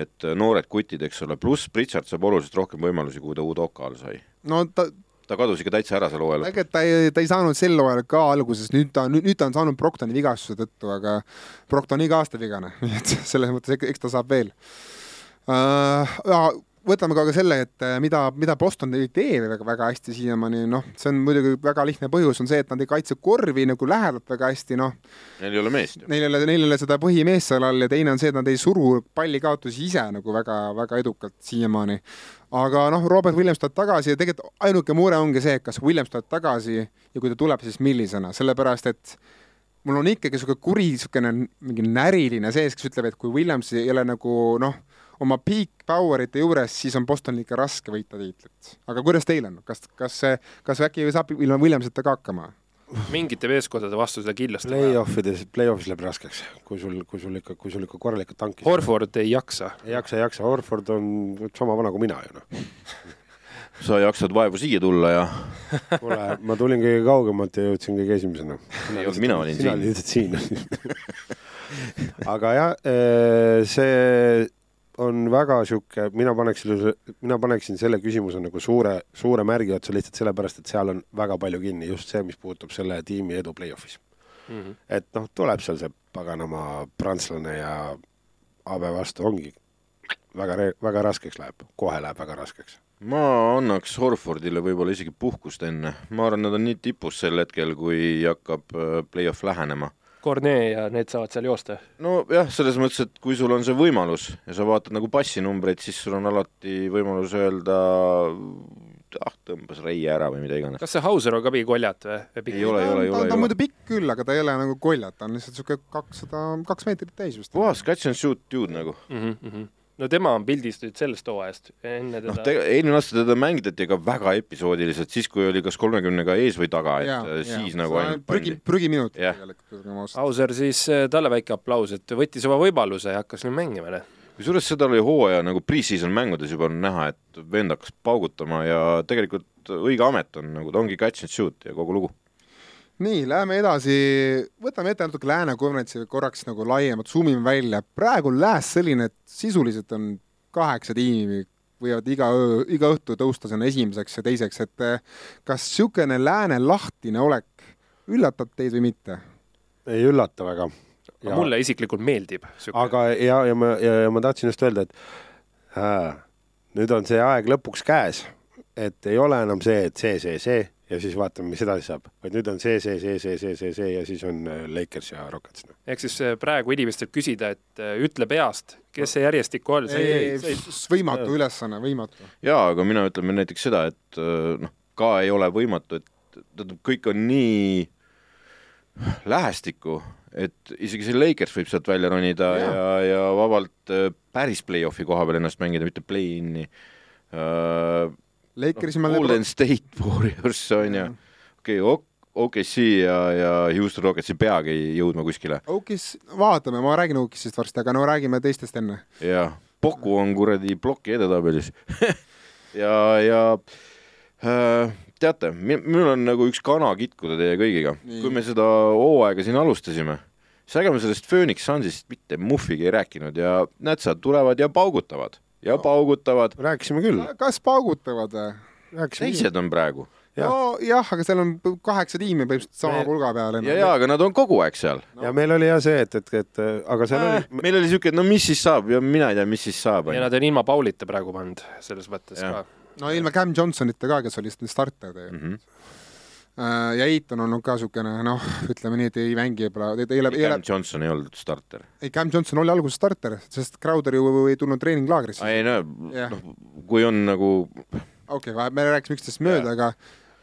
et äh, noored kutid, eks ole, pluss Pritchard saab oluliselt rohkem võimalusi, kui ta Udoka all sai. no ta ta kadus ikka täitsa ära sel hooajal. tegelikult ta ei, ta ei saanud sel hooajal ka alguses, nüüd ta, nüüd ta on saanud Broktoni vigastuse tõttu, aga Brokton iga aasta vigane, nii et selles mõttes eks ta saab veel uh, võtame ka selle, et äh, mida, mida Boston teeb väga, väga hästi siiamaani, noh, see on muidugi väga lihtne põhjus, on see, et nad ei kaitse korvi nagu lähedalt väga hästi, noh. Neil ei ole meest. Neil ei ole, neil ei ole seda põhimeest seal all ja teine on see, et nad ei suru pallikaotusi ise nagu väga-väga edukalt siiamaani. aga noh, Robert Williams tuleb tagasi ja tegelikult ainuke mure ongi see, kas Williams tuleb tagasi ja kui ta tuleb, siis millisena, sellepärast et mul on ikkagi niisugune kuri, niisugune mingi näriline sees, kes ütleb, et kui Williams ei ole nagu noh oma peak power'ite juures, siis on Bostonil ikka raske võita tiitlit. aga kuidas teil on, kas, kas see, kas äkki saab ilma Williamsita ka hakkama? mingite meeskondade vastu seda kindlasti Play-offides, play-off'is läheb raskeks, kui sul, kui sul ikka, kui sul ikka korralikult tankis Horford ei jaksa. ei jaksa, ei jaksa, Horford on sama vana kui mina ju noh sa jaksad vaevu siia tulla ja kuule, ma tulin kõige kaugemalt ja jõudsin kõige esimesena. ei olnud, mina olin sina siin. sina olid siin aga jah, eh, see on väga sihuke, mina paneksin, mina paneksin selle küsimuse nagu suure, suure märgi otsa lihtsalt sellepärast, et seal on väga palju kinni, just see, mis puudutab selle tiimi edu play-off'is mm. -hmm. et noh, tuleb seal see paganama prantslane ja AB vastu, ongi väga, väga raskeks läheb, kohe läheb väga raskeks. ma annaks Horfordile võib-olla isegi puhkust enne, ma arvan, nad on nii tipus sel hetkel, kui hakkab äh, play-off lähenema Cornet ja need saavad seal joosta? nojah, selles mõttes, et kui sul on see võimalus ja sa vaatad nagu passinumbreid, siis sul on alati võimalus öelda ah, tõmbas reie ära või mida iganes. kas see Hauser on ka mingi koljat või? ei ole, ei ole, ei ole. ta on muidu pikk küll, aga ta ei ole nagu koljat, ta on lihtsalt niisugune kakssada, kaks meetrit täis vist. puhas catch and shoot dude nagu mm. -hmm no tema on pildis nüüd sellest hooajast, enne teda noh, eelmine aasta teda mängitati ka väga episoodiliselt, siis kui oli kas kolmekümnega ees või taga, et ja, siis ja. nagu ainult prügi, prügiminut tegelikult. Auser siis, eh, talle väike aplaus, et võttis oma võimaluse ja hakkas nüüd mängima, noh kusjuures seda oli hooaja nagu pre-season mängudes juba on näha, et vend hakkas paugutama ja tegelikult õige amet on nagu, ta ongi catch and shoot ja kogu lugu nii, läheme edasi, võtame ette natuke Lääne konverentsi korraks nagu laiemalt, zoom ime välja. praegu on lääs selline, et sisuliselt on kaheksa tiimi võivad iga öö, iga õhtu tõusta sinna esimeseks ja teiseks, et eh, kas niisugune lääne lahtine olek üllatab teid või mitte? ei üllata väga. mulle isiklikult meeldib. aga ja, ja ma, ja, ja ma tahtsin just öelda, et äh, nüüd on see aeg lõpuks käes, et ei ole enam see, et see, see, see ja siis vaatame, mis edasi saab, vaid nüüd on see, see, see, see, see, see, see ja siis on äh, Lakers ja Rockets no.. ehk siis äh, praegu inimestel küsida, et äh, ütle peast, kes see järjestikku on. ei, ei, võimatu ülesanne, võimatu. jaa, aga mina ütlen näiteks seda, et noh, ka ei ole võimatu, et tähendab, kõik on nii lähestikku, et isegi see Lakers võib sealt välja ronida ja, ja, ja vabalt päris play-off'i koha peal ennast mängida, mitte play-in'i Lakersi no, Golden State Warriors on ju, okei okay,, OKC ja, ja Houston Rockets ei peagi jõudma kuskile. OKC, vaatame, ma räägin OKC-st varsti, aga no räägime teistest enne. jah, Poku on kuradi ploki edetabelis ja, ja äh, teate, minul on nagu üks kana kitkuda teie kõigiga. kui me seda hooaega siin alustasime, siis ega me sellest Phoenix Sunsist mitte muhvigi ei rääkinud ja näed sa, tulevad ja paugutavad ja paugutavad. rääkisime küll. kas paugutavad või? teised on praegu. nojah, aga seal on kaheksa tiimi põhimõtteliselt sama pulga peal. ja, ja aga nad on kogu aeg seal no.. ja meil oli jah see, et, et, et aga seal äh, oli. meil oli siuke, et no mis siis saab ja mina ei tea, mis siis saab. ja nad on ilma Paulita praegu pannud selles mõttes ja. ka. no ilma Cam Johnsonita ka, kes oli starter ju mm. -hmm Äh, ja Eiton on olnud ka niisugune noh, ütleme nii, et ei mängi võib-olla, ei ole, ei ole. Cam Johnson ei olnud starter. ei, Cam Johnson oli alguses starter, sest Crowder ju ei tulnud treeninglaagrisse. ei no yeah., noh, kui on nagu okei okay,, me rääkisime üksteisest mööda, aga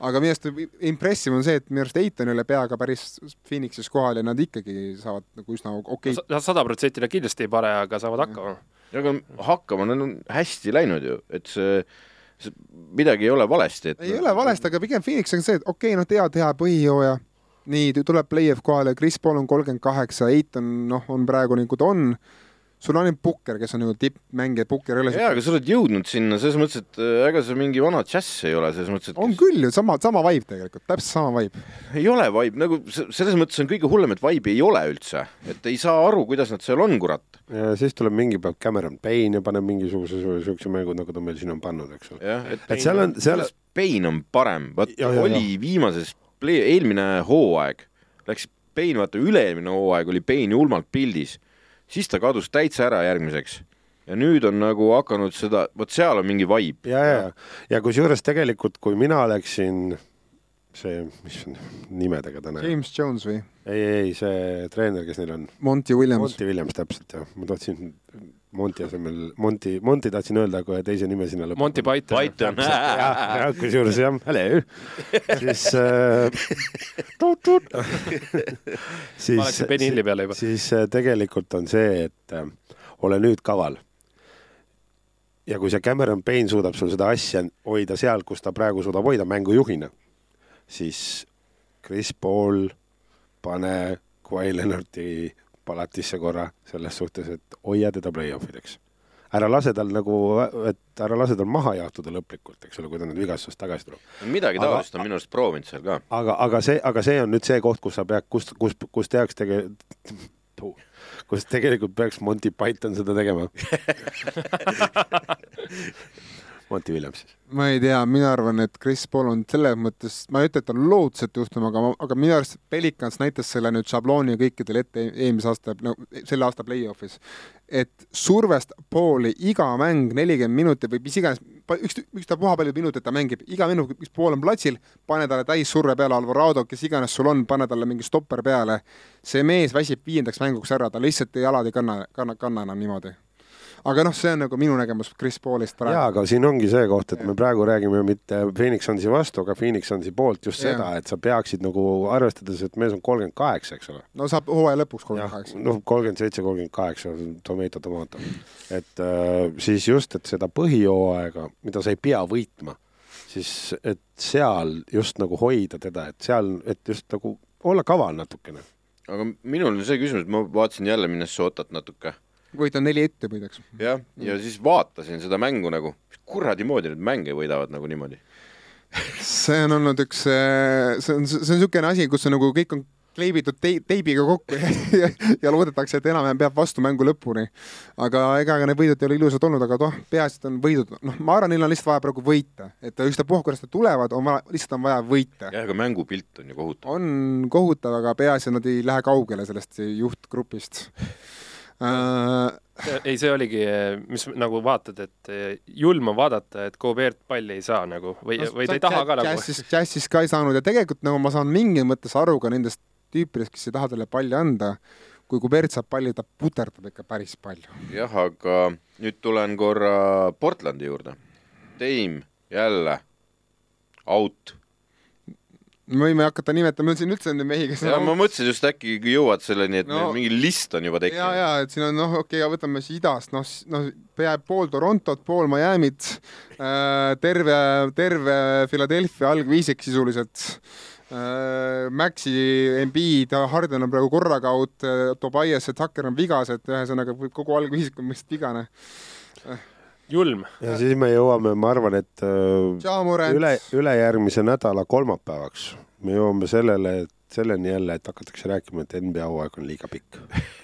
aga minu arust impressive on see, et minu arust Eitan ei ole peaga päris Phoenixis kohal ja nad ikkagi saavad nagu üsna okei okay.. sada protsenti nad kindlasti ei pane, aga saavad hakkama. aga hakkama, nad on hästi läinud ju, et see midagi ei ole valesti, et ei ole valesti, aga pigem Phoenix on see, et okei okay,, noh, tead, hea põhijooaja, nii, tuleb play-off kohale, Chris Paul on kolmkümmend kaheksa, Eitan, noh, on praegu nagu ta on sul on ainult Pukker, kes on nagu tippmängija, Pukker ei ole jaa, aga sa oled jõudnud sinna selles mõttes, et äh, ega see mingi vana džäss ei ole, selles mõttes, et on küll ju, sama, sama vibe tegelikult, täpselt sama vibe. ei ole vibe, nagu selles mõttes on kõige hullem, et vibe'i ei ole üldse, et ei saa aru, kuidas nad seal on, kurat. ja siis tuleb mingi päev Cameron Payne ja paneb mingisuguse niisuguse mängu, nagu ta meil siin on pannud, eks ole. et, et seal on, seal Payne on parem, vot oli ja. viimases play, eelmine hooaeg läks Payne, vaata üle-eelmine hooaeg oli Payne julmalt pildis siis ta kadus täitsa ära järgmiseks ja nüüd on nagu hakanud seda, vot seal on mingi vibe. ja, ja, ja, ja kusjuures tegelikult, kui mina läksin see, mis nimedega ta näeb? James Jones või? ei, ei, see treener, kes neil on. Monty Williams. Monty Williams, täpselt jah, ma tahtsin Monty asemel, Monty, Monty tahtsin öelda kohe teise nime sinna lõppu. Monty Python. Python. jah, kusjuures jah, hello. siis äh, siis, ma läksin Benny Hilli peale juba. siis äh, tegelikult on see, et äh, ole nüüd kaval. ja kui see Cameron Payne suudab sul seda asja hoida seal, kus ta praegu suudab hoida mängujuhina, siis Chris Paul, pane Kawhi Leonardi palatisse korra selles suhtes, et hoia teda play-off ideks. ära lase tal nagu, et ära lase tal maha jaotuda lõplikult, eks ole, kui ta nüüd vigastusest tagasi tuleb. midagi taolist on minu arust proovinud seal ka. aga, aga see, aga see on nüüd see koht, kus sa pead, kus, kus, kus tehakse tege-, kus tegelikult peaks Monty Python seda tegema Monty Williams siis? ma ei tea, mina arvan, et Chris Paul on selles mõttes, ma ei ütle, et on loodset juhtum, aga, aga minu arust Pelikans näitas selle nüüd šablooni kõikidele ette eelmise aasta, no selle aasta play-off'is. et survest Pauli iga mäng nelikümmend minutit või mis iganes, üks, ükstapuha palju minuteid ta mängib, iga minut, mis Paul on platsil, pane talle täissurve peale, Alvarado, kes iganes sul on, pane talle mingi stopper peale. see mees väsib viiendaks mänguks ära, ta lihtsalt jalad ei kanna, kanna, kanna enam niimoodi aga noh, see on nagu minu nägemus Chris Paulist praegu. jaa, aga siin ongi see koht, et ja. me praegu räägime mitte Phoenix Sunsi vastu, aga Phoenix Sunsi poolt just ja. seda, et sa peaksid nagu arvestades, et mees on kolmkümmend kaheksa, eks ole. no saab hooaja lõpuks kolmkümmend kaheksa. noh, kolmkümmend seitse, kolmkümmend kaheksa, tomato, tomato. et äh, siis just, et seda põhijooaega, mida sa ei pea võitma, siis et seal just nagu hoida teda, et seal, et just nagu olla kaval natukene. aga minul on see küsimus, ma vaatasin jälle Minnesotat natuke võidan neli ette muideks. jah, ja siis vaatasin seda mängu nagu, kuradi moodi need mänge võidavad nagu niimoodi see on olnud üks, see on, see on niisugune asi, kus on nagu kõik on kleibitud te teibiga kokku ja, ja, ja loodetakse, et enam-vähem peab vastu mängu lõpuni. aga ega need võidud ei ole ilusad olnud, aga noh, peaasi, et on võidud, noh, ma arvan, neil on lihtsalt vaja praegu võita, et ükstapuha, kuidas nad tulevad, on vaja, lihtsalt on vaja võita. jah, aga mängupilt on ju kohutav. on kohutav, aga peaasi, et nad ei lähe kaugele sellest juhtgrupist ei, see oligi, mis nagu vaatad, et eh, julm on vaadata, et Gobert palli ei saa nagu või no,, või ta ei taha ka nagu. Jazzis, Jazzis ka ei saanud ja tegelikult nagu ma saan mingis mõttes aru ka nendest tüüpidest, kes ei taha talle palli anda. kui Gobert saab palli, ta puterdab ikka päris palju. jah, aga nüüd tulen korra Portlandi juurde. Dame jälle out me võime hakata nimetama, siin üldse on mehi, kes ja ma mõtlesin just äkki jõuad selleni, et no, mingi list on juba tekkinud. ja, ja et siin on noh, okei okay,, võtame siis idast, noh, noh, peaaegu pool Torontot, pool Miami't äh,, terve, terve Philadelphia algviisik sisuliselt äh,. Maxi, Embiid, Harden on praegu korraga out, äh, Tobias ja Tucker on vigased, ühesõnaga kogu algviisik on vist vigane äh julm. ja siis me jõuame, ma arvan, et äh, üle, ülejärgmise nädala kolmapäevaks me jõuame sellele, et selleni jälle, et hakatakse rääkima, et NBA hooaeg on liiga pikk.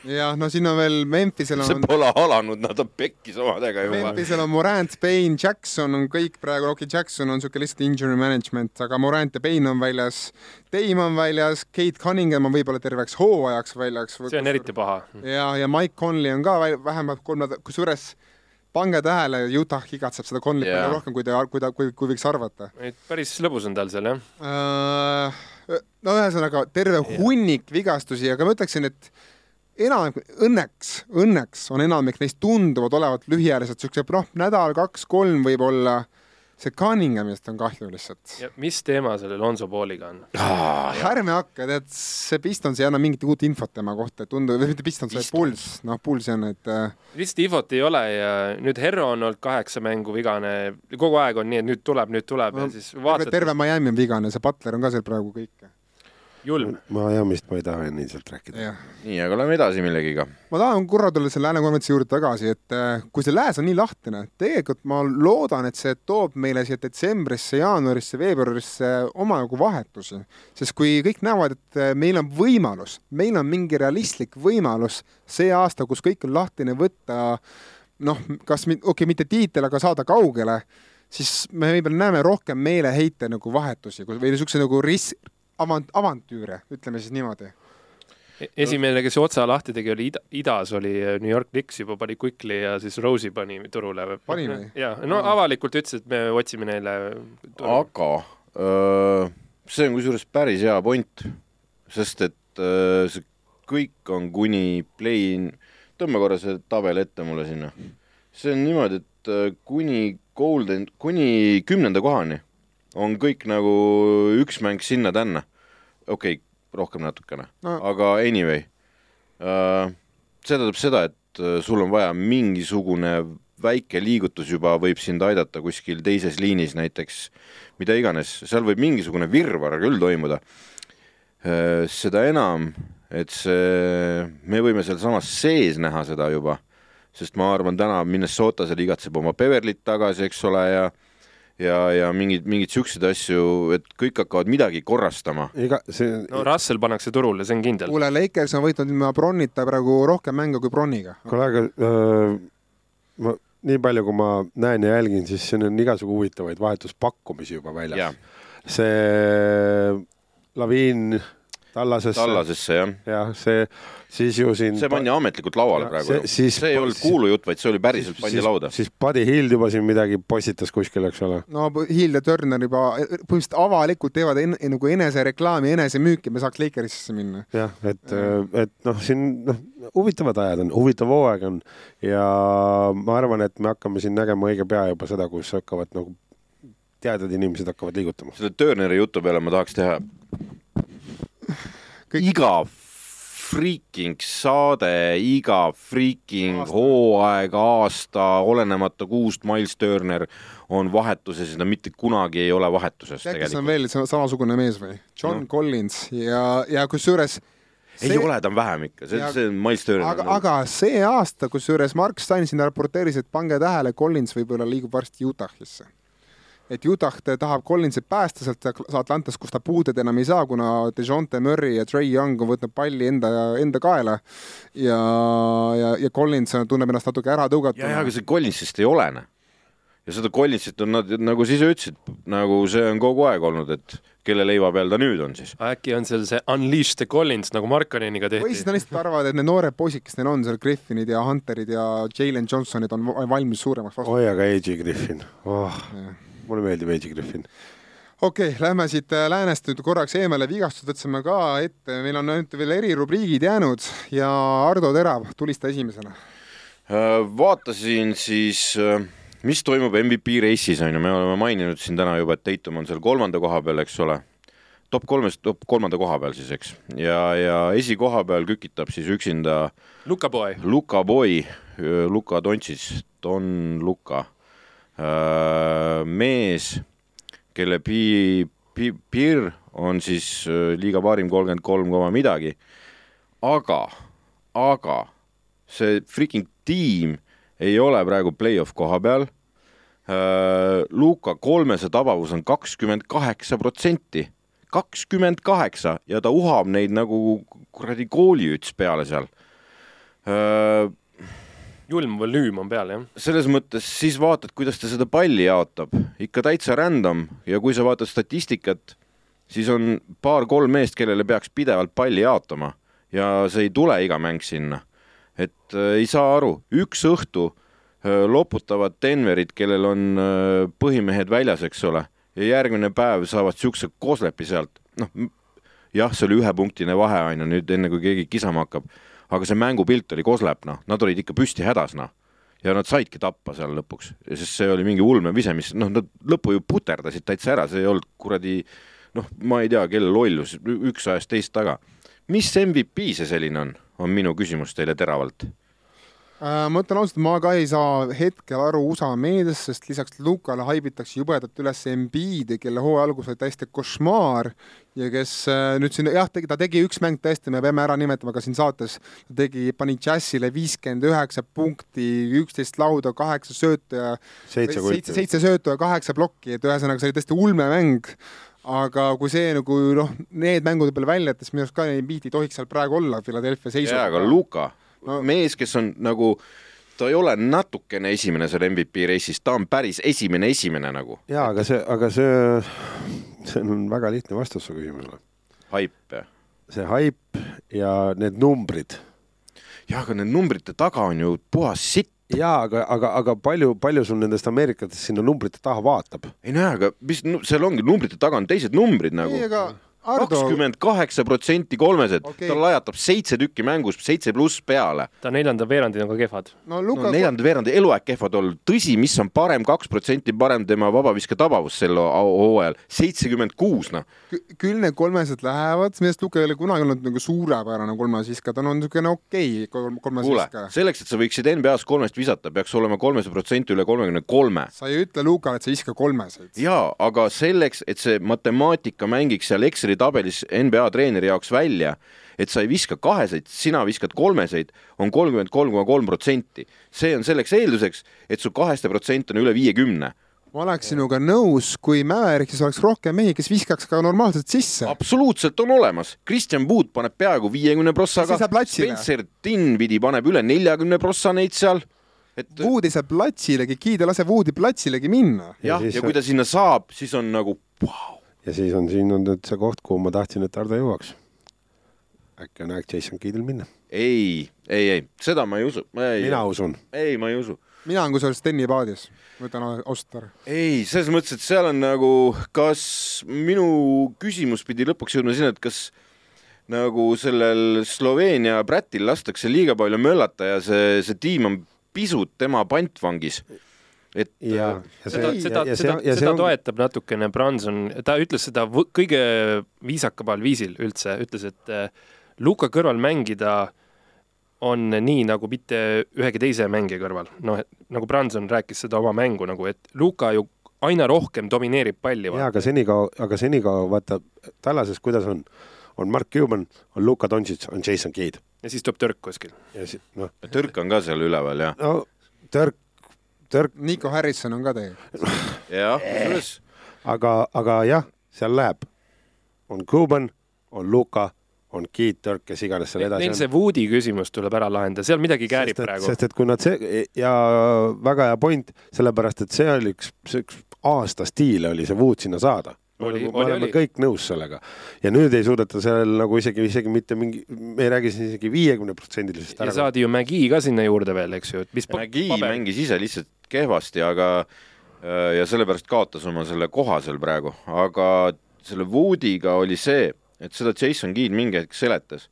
jah, no siin on veel Memphisel on see pole alanud, nad on pekkis omadega juba. Memphisel on Morant, Payne, Jackson on kõik praegu, okay,, Jackson on niisugune lihtsalt injury management, aga Morant ja Payne on väljas, Dame on väljas, Kate Cunningham on võib-olla terveks hooajaks väljas. see on eriti paha. ja, ja Mike Conley on ka vähemalt kolm nädalat, kusjuures pange tähele, Utah igatseb seda Conley yeah. palju rohkem, kui ta, kui ta, kui, kui võiks arvata. päris lõbus on tal seal, jah uh,? no ühesõnaga terve yeah. hunnik vigastusi, aga ma ütleksin, et enamik, õnneks, õnneks on enamik neist tunduvad olevat lühiajalised, siuksed noh, nädal, kaks-kolm võib-olla see Cunninghamist on kahju lihtsalt. mis teema selle Lonzo Balliga on ah,? ärme hakka, tead, see Pistons ei anna mingit uut infot tema kohta, tundub, või mitte Pistons, vaid Puls, noh, Pulsi on, et äh... lihtsalt infot ei ole ja nüüd Herro on olnud kaheksa mängu vigane, kogu aeg on nii, et nüüd tuleb, nüüd tuleb no, ja siis vaatad. terve Miami on vigane, see Butler on ka seal praegu kõik julm. Miami'st ma ei taha nii sealt rääkida. nii, aga lähme edasi millegiga. ma tahan korra tulla selle Lääne konverentsi juurde tagasi, et äh, kui see lääs on nii lahtine, tegelikult ma loodan, et see toob meile siia detsembrisse, jaanuarisse, veebruarisse omajagu vahetusi, sest kui kõik näevad, et äh, meil on võimalus, meil on mingi realistlik võimalus see aasta, kus kõik on lahtine, võtta noh, kas, okei okay,, mitte tiitel, aga saada kaugele siis me võib-olla näeme rohkem meeleheite nagu vahetusi või niisuguse nagu ris-, avant-, avantüüre, ütleme siis niimoodi e-, esimene, kes otsa lahti tegi, oli ida, idas oli äh, New York Knicks juba pani Quickly ja siis Rose'i pani turule. pani või? jaa, no avalikult ütles, et me otsime neile aga öö, see on kusjuures päris hea point, sest et öö, see kõik on kuni play-in, tõmba korra see tabel ette mulle sinna. see on niimoodi, et öö, kuni Golden, kuni kümnenda kohani on kõik nagu üks mäng sinna-tänna. okei okay,, rohkem natukene no., aga anyway uh,. see tähendab seda, et uh, sul on vaja mingisugune väike liigutus juba võib sind aidata kuskil teises liinis näiteks, mida iganes, seal võib mingisugune virvarr küll toimuda uh,. seda enam, et see, me võime sealsamas sees näha seda juba, sest ma arvan, täna Minnesota seal igatseb oma Beverlit tagasi, eks ole, ja ja, ja mingeid, mingeid siukseid asju, et kõik hakkavad midagi korrastama. iga, see no Russell pannakse turule, see on kindel. kuule, Lakers on võitnud ilma Bronnita praegu rohkem mänge kui Bronniga. kuule, aga äh, ma nii palju, kui ma näen ja jälgin, siis siin on igasugu huvitavaid vahetuspakkumisi juba väljas. see Laviin Tallasesse. Tallasesse, jah. jah, see siis ju siin see pandi ametlikult lauale praegu. see, see ei olnud kuulujutt, vaid see oli päriselt pandi siis, lauda. siis Buddy Hield juba siin midagi postitas kuskil, eks ole. no Hild ja Turner juba põhimõtteliselt avalikult teevad en, nagu enesereklaami, enesemüüki, me saaks Lakersisse minna. jah, et, et noh, siin noh, huvitavad ajad on, huvitav hooaeg on ja ma arvan, et me hakkame siin nägema õige pea juba seda, kus hakkavad nagu teadjad inimesed hakkavad liigutama. selle Turneri jutu peale ma tahaks teha Kõik... iga freaking saade, iga freaking hooaeg, aasta, olenemata kuust, Miles Turner on vahetuses ja ta mitte kunagi ei ole vahetuses. tead, kes on veel samasugune mees või? John no. Collins ja, ja kusjuures see... ei ole, ta on vähem ikka, see, see on Miles Turner. aga, aga see aasta, kusjuures Mark Stein siin raporteeris, et pange tähele, Collins võib-olla liigub varsti Utah'isse et Utah tahab Collinsit päästa sealt Atlantast, kus ta puuded enam ei saa, kuna DeJounte Murray ja Trey Young on võtnud palli enda, enda kaela. ja, ja, ja Collins tunneb ennast natuke ära tõugatuna. ja, ja aga see Collinsist ei olene. ja seda Collinsit on nad, nagu sa ise ütlesid, nagu see on kogu aeg olnud, et kelle leiva peal ta nüüd on siis. äkki on seal see Unleash the Collins nagu Markaneniga tehti? või siis nad lihtsalt arvavad, et need noored poisid, kes neil on seal, Griffinid ja Hunterid ja Jalen Johnsonid on valmis suuremaks vastu. oi, aga AJ Griffin oh mulle meeldib Eiji Griffin okei okay,, lähme siit äh, läänest nüüd korraks eemale, vigastused võtsime ka ette, meil on nüüd veel erirubriigid jäänud ja Ardo Terav, tulista esimesena. Äh, vaatasin siis, äh, mis toimub MVP reisis, on ju, me oleme maininud siin täna juba, et Tatum on seal kolmanda koha peal, eks ole. top kolmest, top kolmanda koha peal siis, eks. ja, ja esikoha peal kükitab siis üksinda Luka Boy. Luka Boy, Luka Dontšis, Don Luka mees, kelle pi-, pi-, piir on siis äh, liiga paarim kolmkümmend kolm koma midagi, aga, aga see freaking tiim ei ole praegu play-off koha peal. Äh, Luka kolmese tabavus on kakskümmend kaheksa protsenti, kakskümmend kaheksa ja ta uhab neid nagu kuradi kooliüts peale seal julm volüüm on peal, jah. selles mõttes siis vaatad, kuidas ta seda palli jaotab, ikka täitsa random. Ja kui sa vaatad statistikat, siis on paar-kolm meest, kellele peaks pidevalt palli jaotama. Ja see ei tule iga mäng sinna. et äh, ei saa aru, üks õhtu loputavad Denverit, kellel on põhimehed väljas, eks ole, ja järgmine päev saavad niisuguse koslepi sealt, noh, jah, see oli ühepunktine vahe, on ju, nüüd enne kui keegi kisama hakkab, aga see mängupilt oli koslep, noh, nad olid ikka püsti hädas, noh. Ja nad saidki tappa seal lõpuks, sest see oli mingi ulmevise, mis noh, nad lõppu ju puterdasid täitsa ära, see ei olnud kuradi noh, ma ei tea, kelle lollus, üks ajas teist taga. mis MVP see selline on, on minu küsimus teile teravalt ma ütlen ausalt, ma ka ei saa hetkel aru USA meediast, sest lisaks Lukale haibitakse jubedalt üles Embiidi, kelle hooaja algus oli täiesti košmaar ja kes äh, nüüd siin jah, tegi, ta tegi üks mäng tõesti, me peame ära nimetama ka siin saates, ta tegi, pani Jazzile viiskümmend üheksa punkti, üksteist lauda, kaheksa söötu ja seitse, seitse, seitse söötu ja kaheksa plokki, et ühesõnaga see oli tõesti ulmemäng aga kui see nagu noh, need mängud peale välja jätta, siis minu arust ka Embiid ei tohiks seal praegu olla Philadelphia seisus. jaa, aga Luka no. mees, kes on nagu ta ei ole natukene esimene seal MVP reisis, ta on päris esimene, esimene nagu. jaa, aga see, aga see, see on väga lihtne vastus su küsimusele. haip, jah? see haip ja need numbrid. jah, aga need numbrite taga on ju puhas sitt. jaa, aga, aga, aga palju, palju sul nendest ameerikatest sinna numbrite taha vaatab? ei näe, aga mis, seal ongi, numbrite taga on teised numbrid nagu. ei, aga kakskümmend kaheksa protsenti kolmesed okay., ta lajatab seitse tükki mängus, seitse pluss peale. ta neljanda veerandina ka kehvad. no, Luka... no neljanda veerandi eluaeg kehvad olnud, tõsi, mis on parem, kaks protsenti parem tema vabaviske tabavus sel hooajal, seitsekümmend kuus, noh. küll need kolmesed lähevad, millest Luka ei ole kunagi olnud nagu suurepärane kolmesviskaja, ta on niisugune okei okay, kolmesviskaja. selleks, et sa võiksid NBA-s kolmest visata, peaks olema kolmese protsenti üle kolmekümne kolme. sa ei ütle Lukale, et sa viska kolmeseid. jaa, aga selleks, et see matemaatika mängiks seal Exceli tabelis NBA treeneri jaoks välja, et sa ei viska kaheseid, sina viskad kolmeseid, on kolmkümmend kolm koma kolm protsenti. see on selleks eelduseks, et su kaheste protsent on üle viiekümne ma oleks sinuga nõus, kui Mäveriksis oleks rohkem mehi, kes viskaks ka normaalselt sisse. absoluutselt on olemas, Kristjan Puut paneb peaaegu viiekümne prossaga, Spencer Dinvidi paneb üle neljakümne prossa neid seal et Wood ei saa platsilegi, Kiide laseb Woodi platsilegi minna. jah, ja, ja kui ta sinna saab, siis on nagu vau, ja siis on siin on nüüd see koht, kuhu ma tahtsin, et Ardo jõuaks. äkki on aeg Jason Kiidil minna? ei, ei, ei, seda ma ei usu. mina usun. ei, ma ei usu. mina olen kusjuures Steni paadis, ma ütlen ausalt ära. ei, selles mõttes, et seal on nagu, kas minu küsimus pidi lõpuks jõudma sinna, et kas nagu sellel Sloveenia Brätil lastakse liiga palju möllata ja see, see tiim on pisut tema pantvangis et ja, ja seda, seda, seda, seda on... toetab natukene Branson, ta ütles seda kõige viisakamal viisil üldse, ütles, et äh, Luka kõrval mängida on nii nagu mitte ühegi teise mängija kõrval, noh, nagu Branson rääkis seda oma mängu nagu, et Luka ju aina rohkem domineerib palli. jaa, aga senikaua, aga senikaua vaata, Tallases kuidas on, on Mark Cuban, on Luka Doncic, on Jason Kidd. ja siis tuleb Türk kuskil. ja siis, noh. Türk on ka seal üleval, jah? no Türk Türk. Nico Harrison on ka tegelikult. jah, kusjuures. aga, aga jah, seal läheb. on Cuban, on Luka, on Keith Türk, kes iganes seal edasi Neil on. see Woodi küsimus tuleb ära lahendada, seal midagi käärib sest, praegu. sest et kui nad see ja väga hea point, sellepärast et see oli üks, see üks aasta stiil oli see Wood sinna saada oli, me oleme oli. kõik nõus sellega. ja nüüd ei suudeta seal nagu isegi, isegi mitte mingi, me ei räägi siin isegi viiekümne protsendilisest ära. ja saadi ju Mägi ka sinna juurde veel, eks ju, et mis Mägi mängis ise lihtsalt kehvasti, aga äh, ja sellepärast kaotas oma selle koha seal praegu, aga selle Woodiga oli see, et seda Jason Keed mingi hetk seletas,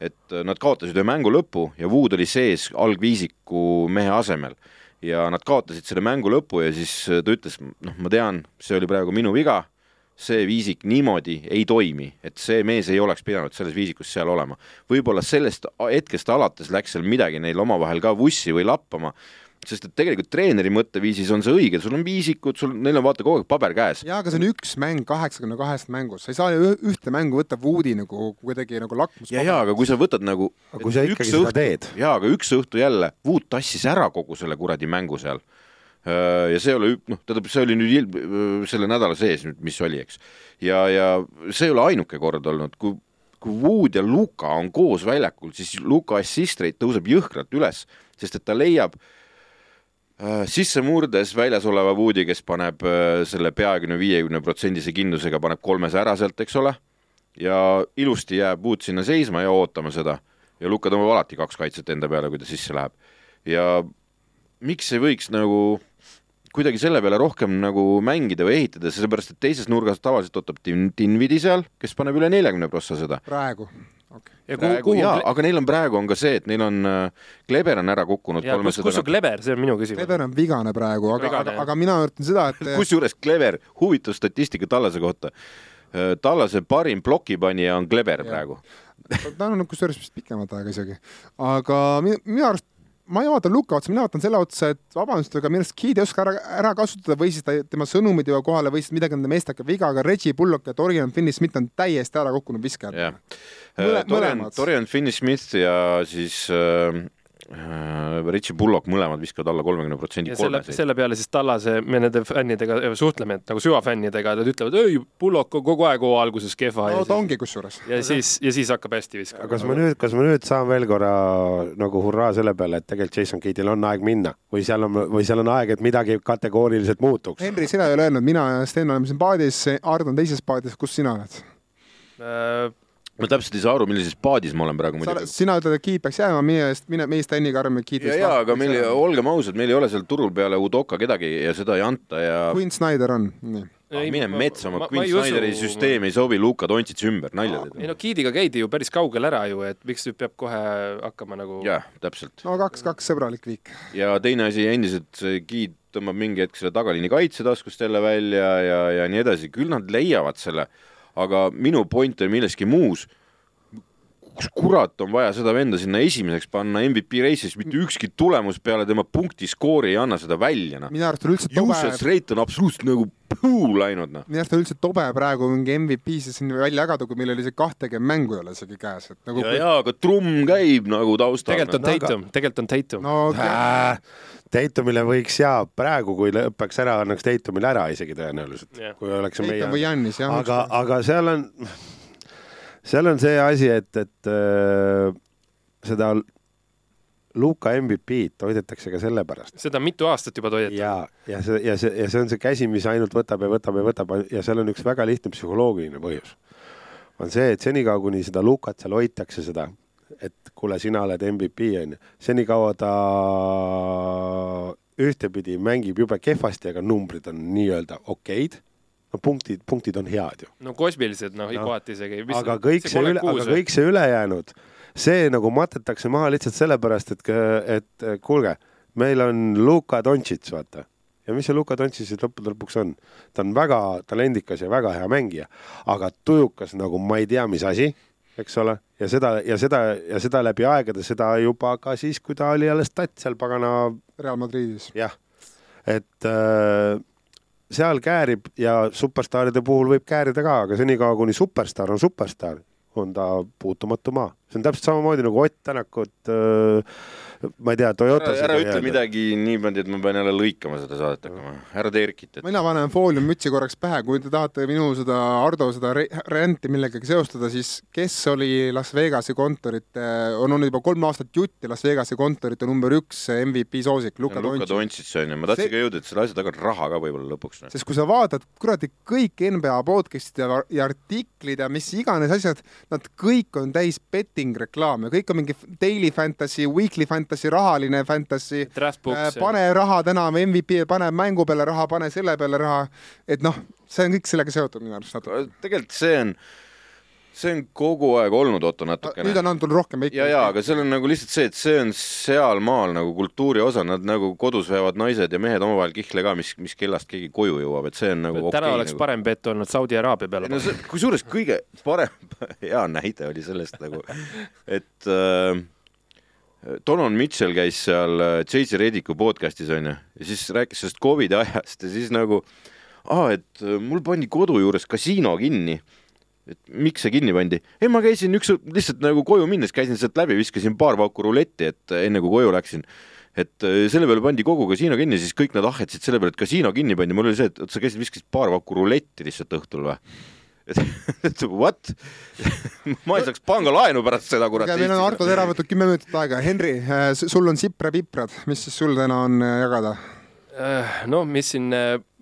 et äh, nad kaotasid ühe mängu lõpu ja Wood oli sees algviisiku mehe asemel ja nad kaotasid selle mängu lõpu ja siis äh, ta ütles, noh, ma tean, see oli praegu minu viga see viisik niimoodi ei toimi, et see mees ei oleks pidanud selles viisikus seal olema. võib-olla sellest hetkest alates läks seal midagi neil omavahel ka vussi või lappama, sest et tegelikult treeneri mõtteviisis on see õige, sul on viisikud, sul, neil on vaata kogu aeg paber käes. jaa, aga see on üks mäng kaheksakümne kahest mängust, sa ei saa ju ühte mängu võtta Woodi nagu kuidagi nagu lakmus. ja, ja aga kui sa võtad nagu. kui sa ikkagi seda teed. jaa, aga üks õhtu jälle, Wood tassis ära kogu selle kuradi mängu seal ja see ei ole, noh, tähendab, see oli nüüd äh, selle nädala sees nüüd, mis oli, eks. ja, ja see ei ole ainuke kord olnud, kui, kui Wood ja Luka on koos väljakul, siis Luka assist rate tõuseb jõhkralt üles, sest et ta leiab äh, sisse murdes väljas oleva Woodi, kes paneb äh, selle peaaegu viiekümne protsendise kindlusega, paneb kolmese ära sealt, eks ole, ja ilusti jääb Wood sinna seisma ja ootama seda ja Luka tõmbab alati kaks kaitset enda peale, kui ta sisse läheb. ja miks ei võiks nagu kuidagi selle peale rohkem nagu mängida või ehitada, sellepärast et teises nurgas tavaliselt ootab Din-, Dinvidi seal, kes paneb üle neljakümne prossa seda. praegu okay.. praegu jaa, aga neil on praegu on ka see, et neil on äh,, Kleber on ära kukkunud. kus, kus on Kleber, see on minu küsimus. Kleber on vigane praegu, aga, aga, aga mina ütlen seda, et kusjuures Kleber, huvitav statistika Tallase kohta. Tallase parim plokipanija on Kleber ja. praegu ta on kusjuures vist pikemat aega isegi, aga minu, minu arust ma ei vaata Luka otsa, mina vaatan selle otsa, et vabandust, aga minu arust Kid ei oska ära, ära kasutada või siis ta, tema sõnumid jõuavad kohale või siis midagi on tema meestega viga, aga Reggie Bullock ja Dorian Finney-Smith on täiesti ära kukkunud viskajad. Mõle, Dorian, Dorian Finney-Smith ja siis äh, Äh, Richie Bullock mõlemad viskavad alla kolmekümne protsendi kolmesid. selle peale siis Tallase, me nende fännidega suhtleme, et nagu süvafännidega, nad ütlevad, ei, Bullock on kogu aeg hoo alguses kehva. no ta ongi kusjuures. ja siis, ja siis hakkab hästi viskama. kas ma nüüd, kas ma nüüd saan veel korra nagu hurraa selle peale, et tegelikult Jason Cade'il on aeg minna või seal on, või seal on aeg, et midagi kategooriliselt muutuks? Henri, sina ei ole öelnud, mina ja Sten oleme siin paadis, Ard on teises paadis, kus sina oled äh,? Ma täpselt ei saa aru, millises paadis ma olen praegu muidugi. sina ütled, et Kiit peaks jääma, meie eest, mine, meie Steniga arvame, et Kiit ja, jaa, aga meil, olgem ausad, meil ei ole seal turul peale Udoka kedagi ja seda ei anta ja Quinn Snyder on, nii ei, mine metsa, oma Quinn Snyderi usu... süsteem ei sobi Luka Dontšits ümber, nalja teed. ei no Kiidiga käidi ju päris kaugel ära ju, et miks nüüd peab kohe hakkama nagu jah, täpselt. no kaks-kaks sõbralik viik. ja teine asi, endiselt see Kiid tõmbab mingi hetk selle tagaliini kaitse taskust jälle välja ja, ja nii edasi, küll nad leiavad selle, aga minu point on milleski muus kus kurat on vaja seda venda sinna esimeseks panna MVP reisis, mitte ükski tulemus peale tema punktiskoori ei anna seda välja, noh. minu arust on üldse tobe. Useless rate on absoluutselt nagu puu läinud, noh. minu arust on üldse tobe praegu mingi MVP-si siin välja jagada, kui meil oli see kahtekümmend mängu ei ole isegi käes, et nagu. ja kui..., jaa, aga trumm käib nagu taustal. tegelikult on Tatum, tegelikult on Tatum no, okay.. Tatumile võiks jaa, praegu kui lõpeks ära, annaks Tatumile ära isegi tõenäoliselt yeah., kui oleks Tatum meie. või Jannis, jah. aga, aga seal on seal on see asi, et, et äh, seda Luka MVP-d toidetakse ka sellepärast. seda mitu aastat juba toidetakse. ja, ja see, ja see, ja see on see käsi, mis ainult võtab ja võtab ja võtab ja seal on üks väga lihtne psühholoogiline põhjus. on see, et senikaua, kuni seda Lukat seal hoitakse, seda, et kuule, sina oled MVP, onju, senikaua ta ühtepidi mängib jube kehvasti, aga numbrid on nii-öelda okeid no punktid, punktid on head ju. no kosmilised, noh no, kohati isegi. aga kõik see, see üle, aga kõik see ülejäänud, see nagu matetakse maha lihtsalt sellepärast, et, et kuulge, meil on Luka Dontšits, vaata. ja mis see Luka Dontšits siis lõppude lõpuks on? ta on väga talendikas ja väga hea mängija, aga tujukas nagu ma ei tea, mis asi, eks ole, ja seda, ja seda, ja seda läbi aegade, seda juba ka siis, kui ta oli alles tatt seal pagana Real Madridis. jah, et äh, seal käärib ja superstaaride puhul võib käärida ka, aga senikaua, kuni superstaar on superstaar, on ta puutumatu maa. see on täpselt samamoodi nagu Ott Tänakut äh, ma ei tea, Toyota. ära, ära ütle midagi niimoodi, et ma pean jälle lõikama seda saadet hakkama, ära teerkit et.... mina panen fooliummütsi korraks pähe, kui te tahate minu seda Ardo seda renti millegagi seostada, siis kes oli Las Vegasi kontorite, on olnud juba kolm aastat jutti Las Vegasi kontorite number üks MVP soosik, Luka Doncic. Luka Doncic on ju, ma tahtsin ka jõuda, et selle asja taga on raha ka võib-olla lõpuks. sest kui sa vaatad kuradi kõik NBA podcast'id ja, ja artiklid ja mis iganes asjad, nad kõik on täis betting reklaame, kõik on mingi daily fantasy, weekly fantasy fantasy, rahaline fantasy, äh, pane raha täna MVP, pane mängu peale raha, pane selle peale raha, et noh, see on kõik sellega seotud minu arust natuke. tegelikult see on see on kogu aeg olnud, Otto, natukene. nüüd on andnud rohkem veidi. ja, ja, aga seal on nagu lihtsalt see, et see on sealmaal nagu kultuuri osa, nad nagu kodus veavad naised ja mehed omavahel kihle ka, mis, mis kellast keegi koju jõuab, et see on nagu täna okay, oleks nagu... parem bett olnud Saudi Araabia peale. no kusjuures kõige parem, hea näide oli sellest nagu, et äh, Donovan Mitchell käis seal äh, J.C. Rediku podcast'is onju ja siis rääkis sellest Covidi ajast ja siis nagu et äh, mul pandi kodu juures kasiino kinni. et miks see kinni pandi? ei, ma käisin üks, lihtsalt nagu koju minnes käisin sealt läbi, viskasin paar pauku ruletti, et äh, enne kui koju läksin. et selle peale pandi kogu kasiino kinni, siis kõik nad ahhetsid selle peale, et kasiino kinni pandi, mul oli see, et sa käisid, viskasid paar pauku ruletti lihtsalt õhtul või what ma ei saaks pangalaenu pärast seda kurat. meil on Arto Tera võtnud kümme minutit aega. Henri, äh, sul on Sipra-Piprad, mis siis sul täna on äh, jagada? Äh, no mis siin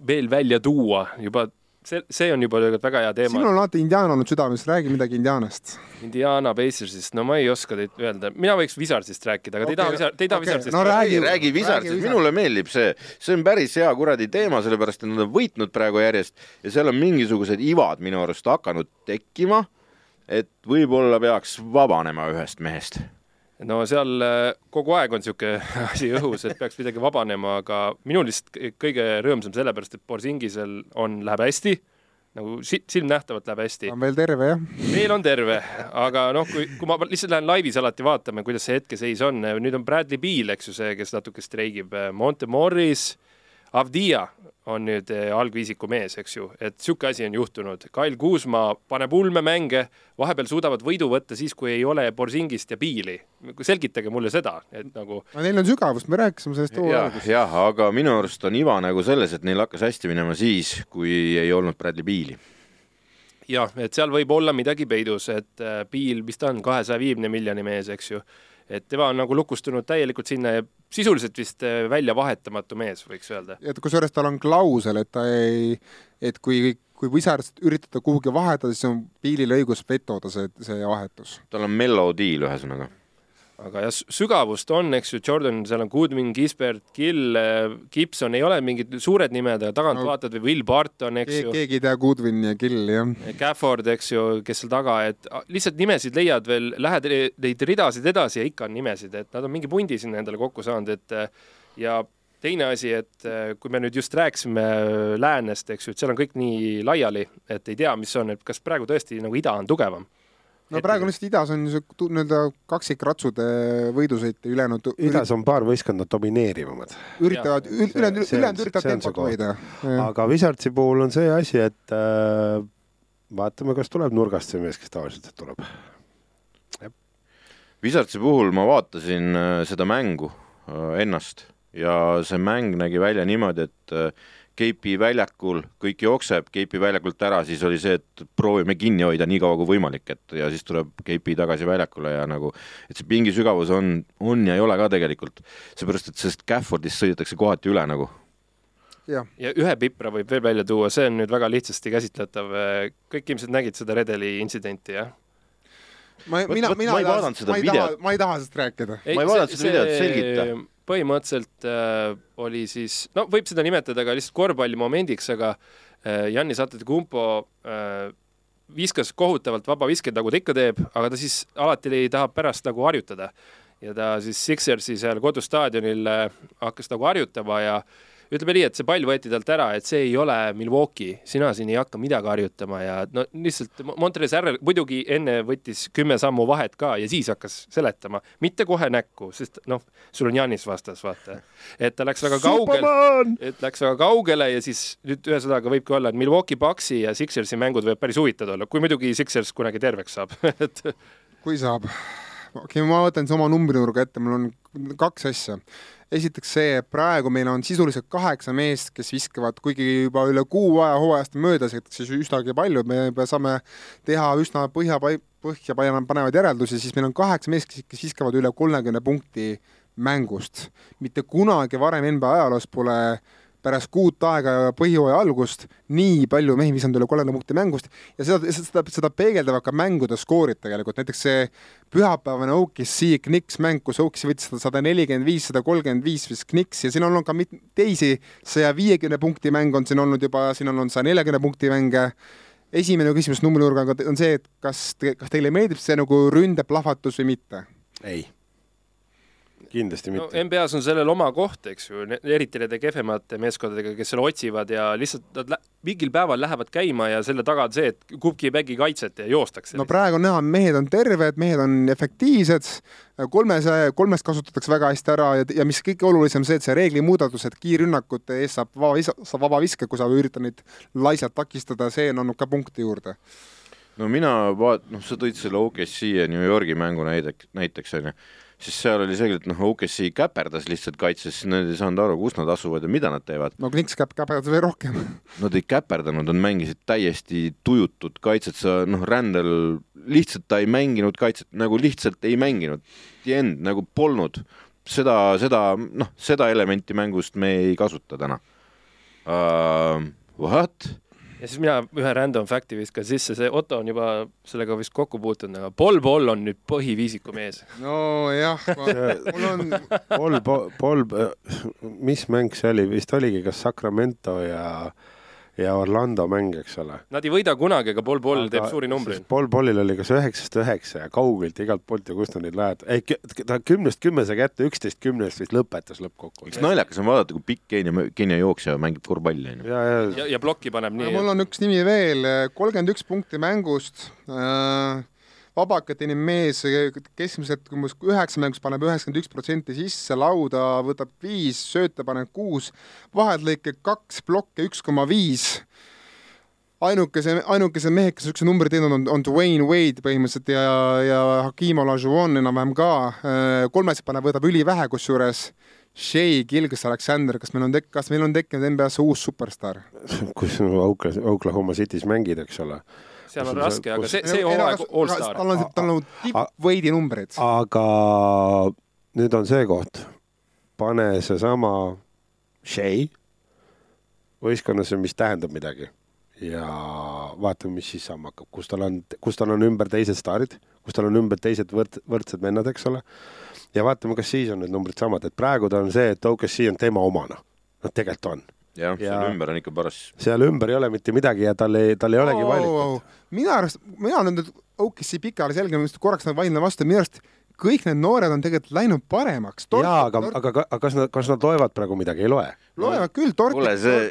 veel välja tuua, juba see, see on juba tegelikult väga hea teema. sinul on alati Indiana olnud südames, räägi midagi Indianast. Indiana Pacersist, no ma ei oska teid öelda, mina võiks Wizardsist rääkida, aga te ei taha Wizard, te ei taha okay. Wizardsist no, räägi, räägi Wizardsist, minule meeldib see, see on päris hea kuradi teema, sellepärast et nad on võitnud praegu järjest ja seal on mingisugused ivad minu arust hakanud tekkima, et võib-olla peaks vabanema ühest mehest no seal äh, kogu aeg on niisugune asi õhus, et peaks midagi vabanema, aga minul lihtsalt kõige rõõmsam sellepärast, et Borsingisel on, läheb hästi, nagu silmnähtavalt läheb hästi. on veel terve, jah? veel on terve, aga noh, kui, kui ma lihtsalt lähen laivis alati vaatama, kuidas see hetkeseis on, nüüd on Bradley Beal, eks ju, see, kes natuke streigib, Monte Morris, Avdia on nüüd eh, algviisiku mees, eks ju, et niisugune asi on juhtunud. Kail Kuusma paneb ulmemänge, vahepeal suudavad võidu võtta siis, kui ei ole Borsingist ja Piili. selgitage mulle seda, et nagu no neil on sügavust, me rääkisime sellest hooaja alguses. jah, aga minu arust on iva nagu selles, et neil hakkas hästi minema siis, kui ei olnud Bradley Piili jah, et seal võib olla midagi peidus, et Piil, mis ta on, kahesaja viiekümne miljoni mees, eks ju et tema on nagu lukustunud täielikult sinna ja sisuliselt vist äh, välja vahetamatu mees, võiks öelda. et kusjuures tal on klausel, et ta ei, et kui, kui Wizards üritada kuhugi vahetada, siis on Billil õigus vetoda see, see vahetus. tal on mellow deal, ühesõnaga aga jah, sügavust on, eks ju, Jordan, seal on Goodwin, Gisbert, Gill, äh, Gibson ei ole mingid suured nimed, aga tagant no, või Will Barton, eks ju. keegi ei tea Goodwin ja Gill, jah. Gafford, eks ju, kes seal taga, et lihtsalt nimesid leiad veel, lähed neid ridasid edasi ja ikka on nimesid, et nad on mingi pundi sinna endale kokku saanud, et äh, ja teine asi, et äh, kui me nüüd just rääkisime läänest, eks ju, et seal on kõik nii laiali, et ei tea, mis on, et kas praegu tõesti nagu ida on tugevam no praegu lihtsalt idas on niisugune nii-öelda kaksikratsude võidusõit ja ülejäänud idas on paar võistkonda domineerivamad. üritavad, ülejäänud, ülejäänud üritavad tempot hoida. aga Wizardsi puhul on see asi, et äh, vaatame, kas tuleb nurgast see mees, kes tavaliselt tuleb. Wizardsi puhul ma vaatasin äh, seda mängu äh, ennast ja see mäng nägi välja niimoodi, et äh, Keipi väljakul, kõik jookseb Keipi väljakult ära, siis oli see, et proovime kinni hoida nii kaua kui võimalik, et ja siis tuleb Keipi tagasi väljakule ja nagu, et see pingi sügavus on, on ja ei ole ka tegelikult. seepärast, et sellest Gaffordist sõidetakse kohati üle nagu. ja, ühe pipra võib veel välja tuua, see on nüüd väga lihtsasti käsitletav, kõik ilmselt nägid seda redeli intsidenti, jah? ma, mina, mina ma ei vaadanud seda videot. ma ei taha sellest rääkida. ma ei vaadanud seda videot, selgita põhimõtteliselt äh, oli siis, no võib seda nimetada ka lihtsalt korvpallimomendiks, aga äh, Jannis Antetokounmpo äh, viskas kohutavalt vabaviskeid, nagu ta ikka teeb, aga ta siis alati tahab pärast nagu harjutada. ja ta siis Sixersi seal kodustaadionil äh, hakkas nagu harjutama ja äh, ütleme nii, et see pall võeti talt ära, et see ei ole Milwaukee, sina siin ei hakka midagi harjutama ja no lihtsalt Montrez Harrel muidugi enne võttis kümme sammu vahet ka ja siis hakkas seletama, mitte kohe näkku, sest noh, sul on Janis vastas, vaata. et ta läks väga kaugele, et läks väga kaugele ja siis nüüd ühesõnaga võibki olla, et Milwaukee Bucksi ja Sixersi mängud võivad päris huvitavad olla, kui muidugi Sixers kunagi terveks saab et kui saab. Okei okay,, ma võtan siis oma numbrinurga ette, mul on kaks asja esiteks see, et praegu meil on sisuliselt kaheksa meest, kes viskavad, kuigi juba üle kuu aja hooajast möödas, et siis üsnagi palju, me juba saame teha üsna põhja, põhja panevaid järeldusi, siis meil on kaheksa meest, kes viskavad üle kolmekümne punkti mängust. mitte kunagi varem NBA ajaloos pole äh, pärast kuut aega põhjooaja algust nii palju mehi visanud üle kolmekümne punkti mängust ja seda, seda, seda peegeldavad ka mängude skoorid tegelikult, näiteks see pühapäevane OKC Knicks mäng, kus OKC võttis sada, nelikümmend viis, sada kolmkümmend viis vist Knicks ja siin on olnud ka mit-, teisi saja viiekümne punkti mäng on siin olnud juba, siin on olnud saja neljakümne punkti mänge. Esimene küsimus numbrinurgaga on see, et kas kas teile meeldib see nagu ründeplahvatus või mitte? ei kindlasti mitte no,. NBA-s on sellel oma koht, eks ju, eriti nende kehvemate meeskondadega, kes seal otsivad ja lihtsalt nad mingil päeval lähevad käima ja selle taga on see, et kumbki ei mängi kaitset ja joostakse. no praegu on näha, mehed on terved, mehed on efektiivsed, kolmesaja, kolmest kasutatakse väga hästi ära ja, ja mis kõige olulisem, see, et see reeglimuudatus, et kiirrünnakute eest saab vaba, saab vaba viske, kui sa üritad neid laisalt takistada, see on andnud ka punkti juurde no mina vaat-, noh, sa tõid selle OKC ja New Yorgi mängu näidek-, näiteks, on ju siis seal oli selgelt noh, OKC käperdas lihtsalt kaitses, nad ei saanud aru, kus nad asuvad ja mida nad teevad. no Knicks käp-, käperdas veel rohkem. Nad ei käperdanud, nad mängisid täiesti tujutut kaitset, sa noh, rändel lihtsalt ta ei mänginud kaitset, nagu lihtsalt ei mänginud. The end nagu polnud. seda, seda, noh, seda elementi mängust me ei kasuta täna uh,. What? Ja siis mina ühe random fact'i viskan sisse, see Otto on juba sellega vist kokku puutunud, aga Paul Paul on nüüd põhiviisiku mees. nojah, mul on Paul, Paul, mis mäng see oli, vist oligi kas Sacramento ja ja Orlando mäng, eks ole. Nad ei võida kunagi, aga Paul Paul teeb suuri numbreid. Paul Paulil oli kas üheksast üheksa ja kaugelt igalt poolt ja kust nad neid laed, ei ta kümnest kümme sai kätte, üksteist kümnest vist lõpetas lõppkokkuvõttes. üks naljakas on vaadata, kui pikk Keenia, Keenia jooksja mängib korvpalli, onju. ja, ja, ja, ja plokki paneb nii. mul on üks nimi veel, kolmkümmend üks punkti mängust äh, vabakateni mees keskmiselt umbes üheksa mängus paneb üheksakümmend üks protsenti sisse, lauda võtab viis, sööta paneb kuus, vahetlõike kaks, plokke üks koma viis ainukese, ainukese mehed, kes niisuguse numbri teinud on, on Dwayne Wade põhimõtteliselt ja, ja Hakim Olajuwon enam-vähem ka. kolmes paneb, võtab ülivähe, kusjuures Shea Gilgis Alexander, kas meil on tek-, kas meil on tekkinud NBA-sse uus superstaar? kus Oklahoma City's mängid, eks ole seal on raske, aga see, see hooaeg allstar. tal on, tal on tippvõidi numbrid. aga nüüd on see koht, pane seesama Shea võistkonnasse, mis tähendab midagi ja vaatame, mis siis saama hakkab, kus tal on, kus tal on ümber teised staarid, kus tal on ümber teised võrd-, võrdsed vennad, eks ole. ja vaatame, kas siis on need numbrid samad, et praegu ta on see, et OKC on tema omana. noh, tegelikult on jah ja, seal ümber on ikka paras. seal ümber ei ole mitte midagi ja tal ei, tal ei olegi oh, valikut. minu arust, mina olen nüüd OKC pikaajalise jälginud, korraks nad vaidlen vastu, minu arust kõik need noored on tegelikult läinud paremaks. jaa, aga, aga, aga kas nad, kas nad loevad praegu midagi, ei loe? loevad küll, tort,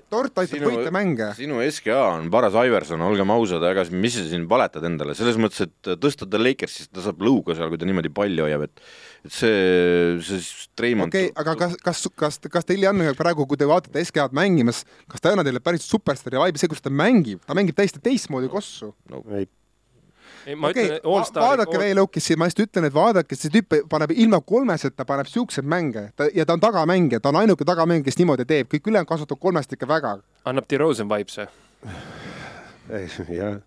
tort aitab sinu, võita mänge. sinu SKA on paras Iverson, olgem ausad, ega mis sa siin valetad endale, selles mõttes, et tõsta ta Lakersist, ta saab lõuga seal, kui ta niimoodi palli hoiab, et et see, see Treimond okei okay,, aga kas, kas, kas, kas teil ei on praegu, kui te vaatate SKA-d mängimas, kas ta ei anna teile päris superstaari vibe'i, see, kus ta mängib, ta mängib täiesti teistmoodi kossu no.? ei okei okay,, vaadake veel Okissi, ma just ütlen, et vaadake, see tüüp paneb ilma kolmeseta, paneb siukseid mänge. Ta, ja ta on tagamängija, ta on ainuke tagamängija, kes niimoodi teeb, kõik ülejäänud kasutab kolmest ikka väga. annab DeRozan vibes'e jah.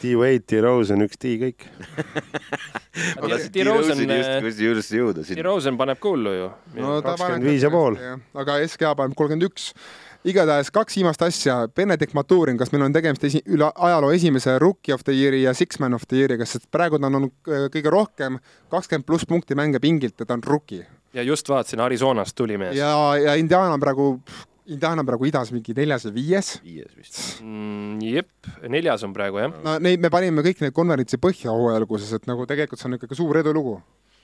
D-Wade, D-Rosen, üks D kõik. D-Rosen paneb kullu ju. no kakskümmend viis ja pool. aga SKA paneb kolmkümmend üks igatahes kaks viimast asja, Benedict Maturin, kas meil on tegemist esi-, üle ajaloo esimese Rookie of the Year'i ja Six Man of the Year'iga, sest praegu ta on olnud äh, kõige rohkem kakskümmend pluss punkti mänge pingilt ja ta on rookie. ja just vaatasin, Arizonast tuli mees. ja, ja Indiana on praegu Indiana on praegu idas mingi neljas või viies. viies vist mm,. jep, neljas on praegu jah. no neid, me panime kõik need konverentsi põhja hooaja alguses, et nagu tegelikult see on ikkagi suur edulugu.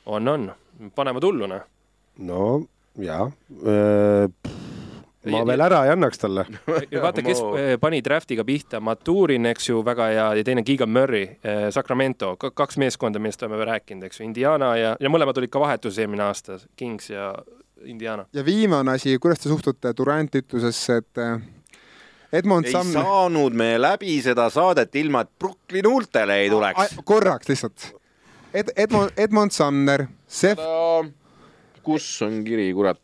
on, on, paneme tullu noh. no jaa ma veel ära ei annaks talle. vaata, kes pani draftiga pihta, Maturin, eks ju, väga hea ja teine Keegan Murray, eh, Sacramento, kaks meeskonda, millest oleme rääkinud, eks ju, Indiana ja, ja mõlemad olid ka vahetuses eelmine aasta, Kings ja Indiana. ja viimane asi, kuidas te suhtute Durant ütlusesse, et eh, Edmond ei Sam... saanud me läbi seda saadet ilma, et Brooklyn huultele ei tuleks. korraks lihtsalt. Ed-, Edmond, Edmond Sumner, Sef-. kus on kiri, kurat?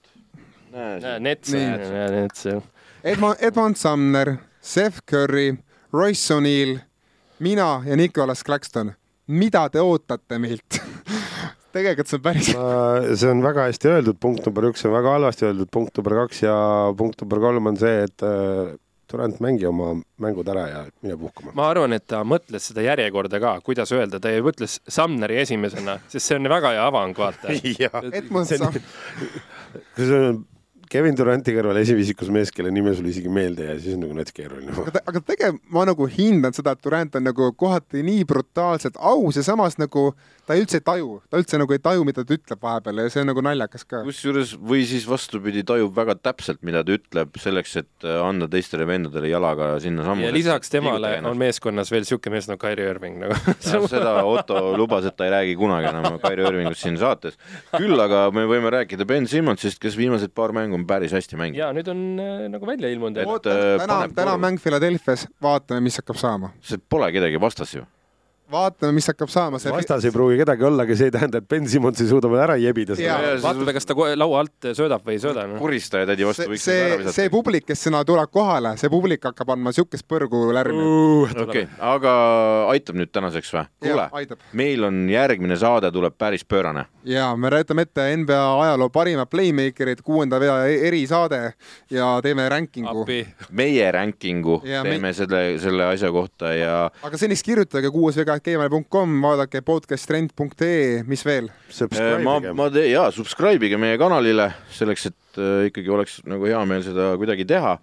Näe, Nets, Nets jah. Edmond, Edmond Sumner, Seth Curry, Royce O'Neill, mina ja Nicolas Claxton, mida te ootate meilt tegelikult see on päris see on väga hästi öeldud, punkt number üks on väga halvasti öeldud, punkt number kaks ja punkt number kolm on see, et äh, Durand, mängi oma mängud ära ja mine puhkama. ma arvan, et ta mõtles seda järjekorda ka, kuidas öelda, ta ei mõtles Sumneri esimesena, sest see on väga hea avang, vaata. Edmund Sumner. see on Kevin Duranti kõrval esivisikus mees, kelle nime sul isegi meelde ei jää, siis on nagu nats keeruline. aga, aga tegelikult ma nagu hindan seda, et Durant on nagu kohati nii brutaalselt aus ja samas nagu ta üldse ei taju, ta üldse nagu ei taju, mida ta ütleb vahepeal ja see on nagu naljakas ka. kusjuures või siis vastupidi, tajub väga täpselt, mida ta ütleb selleks, et äh, anda teistele vendadele jalaga sinnasamma. ja lisaks temale on meeskonnas veel niisugune mees nagu Kairi Irving nagu seda Otto lubas, et ta ei räägi kunagi enam Kairi Irvingust siin saates. küll aga me võime rääkida Ben Simmonsist, kes viimased paar mängu on päris hästi mänginud. ja nüüd on äh, nagu välja ilmunud. et äh, täna, täna mäng Philadelphia's, vaatame, mis hakkab saama. see pole kedagi vastas ju vaatame, mis hakkab saama. vastas ei pruugi kedagi olla, aga see ei tähenda, et Ben Simmons ei suuda veel ära jebida seda. vaatame, kas ta laua alt söödab või ei sööda no.. kuristaja tädi vastu võiks see, ära visata. see publik, kes sinna tuleb kohale, see publik hakkab andma siukest põrgu lärmi uh,. okei okay., aga aitab nüüd tänaseks või? kuule, meil on järgmine saade tuleb päris pöörane. ja me räägime ette NBA ajaloo parimad playmaker'id, kuuenda vea erisaade ja teeme rankingu. meie rankingu ja teeme me... selle, selle asja kohta ja. aga seniks kirjutage kuuesvega.gmail.com, vaadake podcasttrend.ee, mis veel? ma, ma te-, jaa, subscribe ige meie kanalile selleks, et äh, ikkagi oleks nagu hea meel seda kuidagi teha.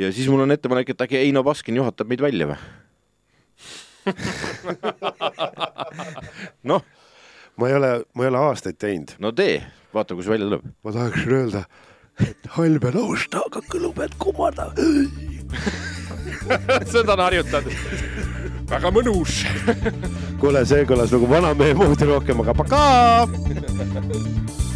ja siis mul on ettepanek, et äkki Eino Baskin juhatab meid välja või? noh. ma ei ole, ma ei ole aastaid teinud. no tee, vaata, kus välja tuleb. ma tahaksin öelda, et halb ja lausta, aga kõlu pead kumada seda on harjutatud. Väga mõnus. Kuule, see kõlas nagu vanamehe moodi rohkem, aga pakaa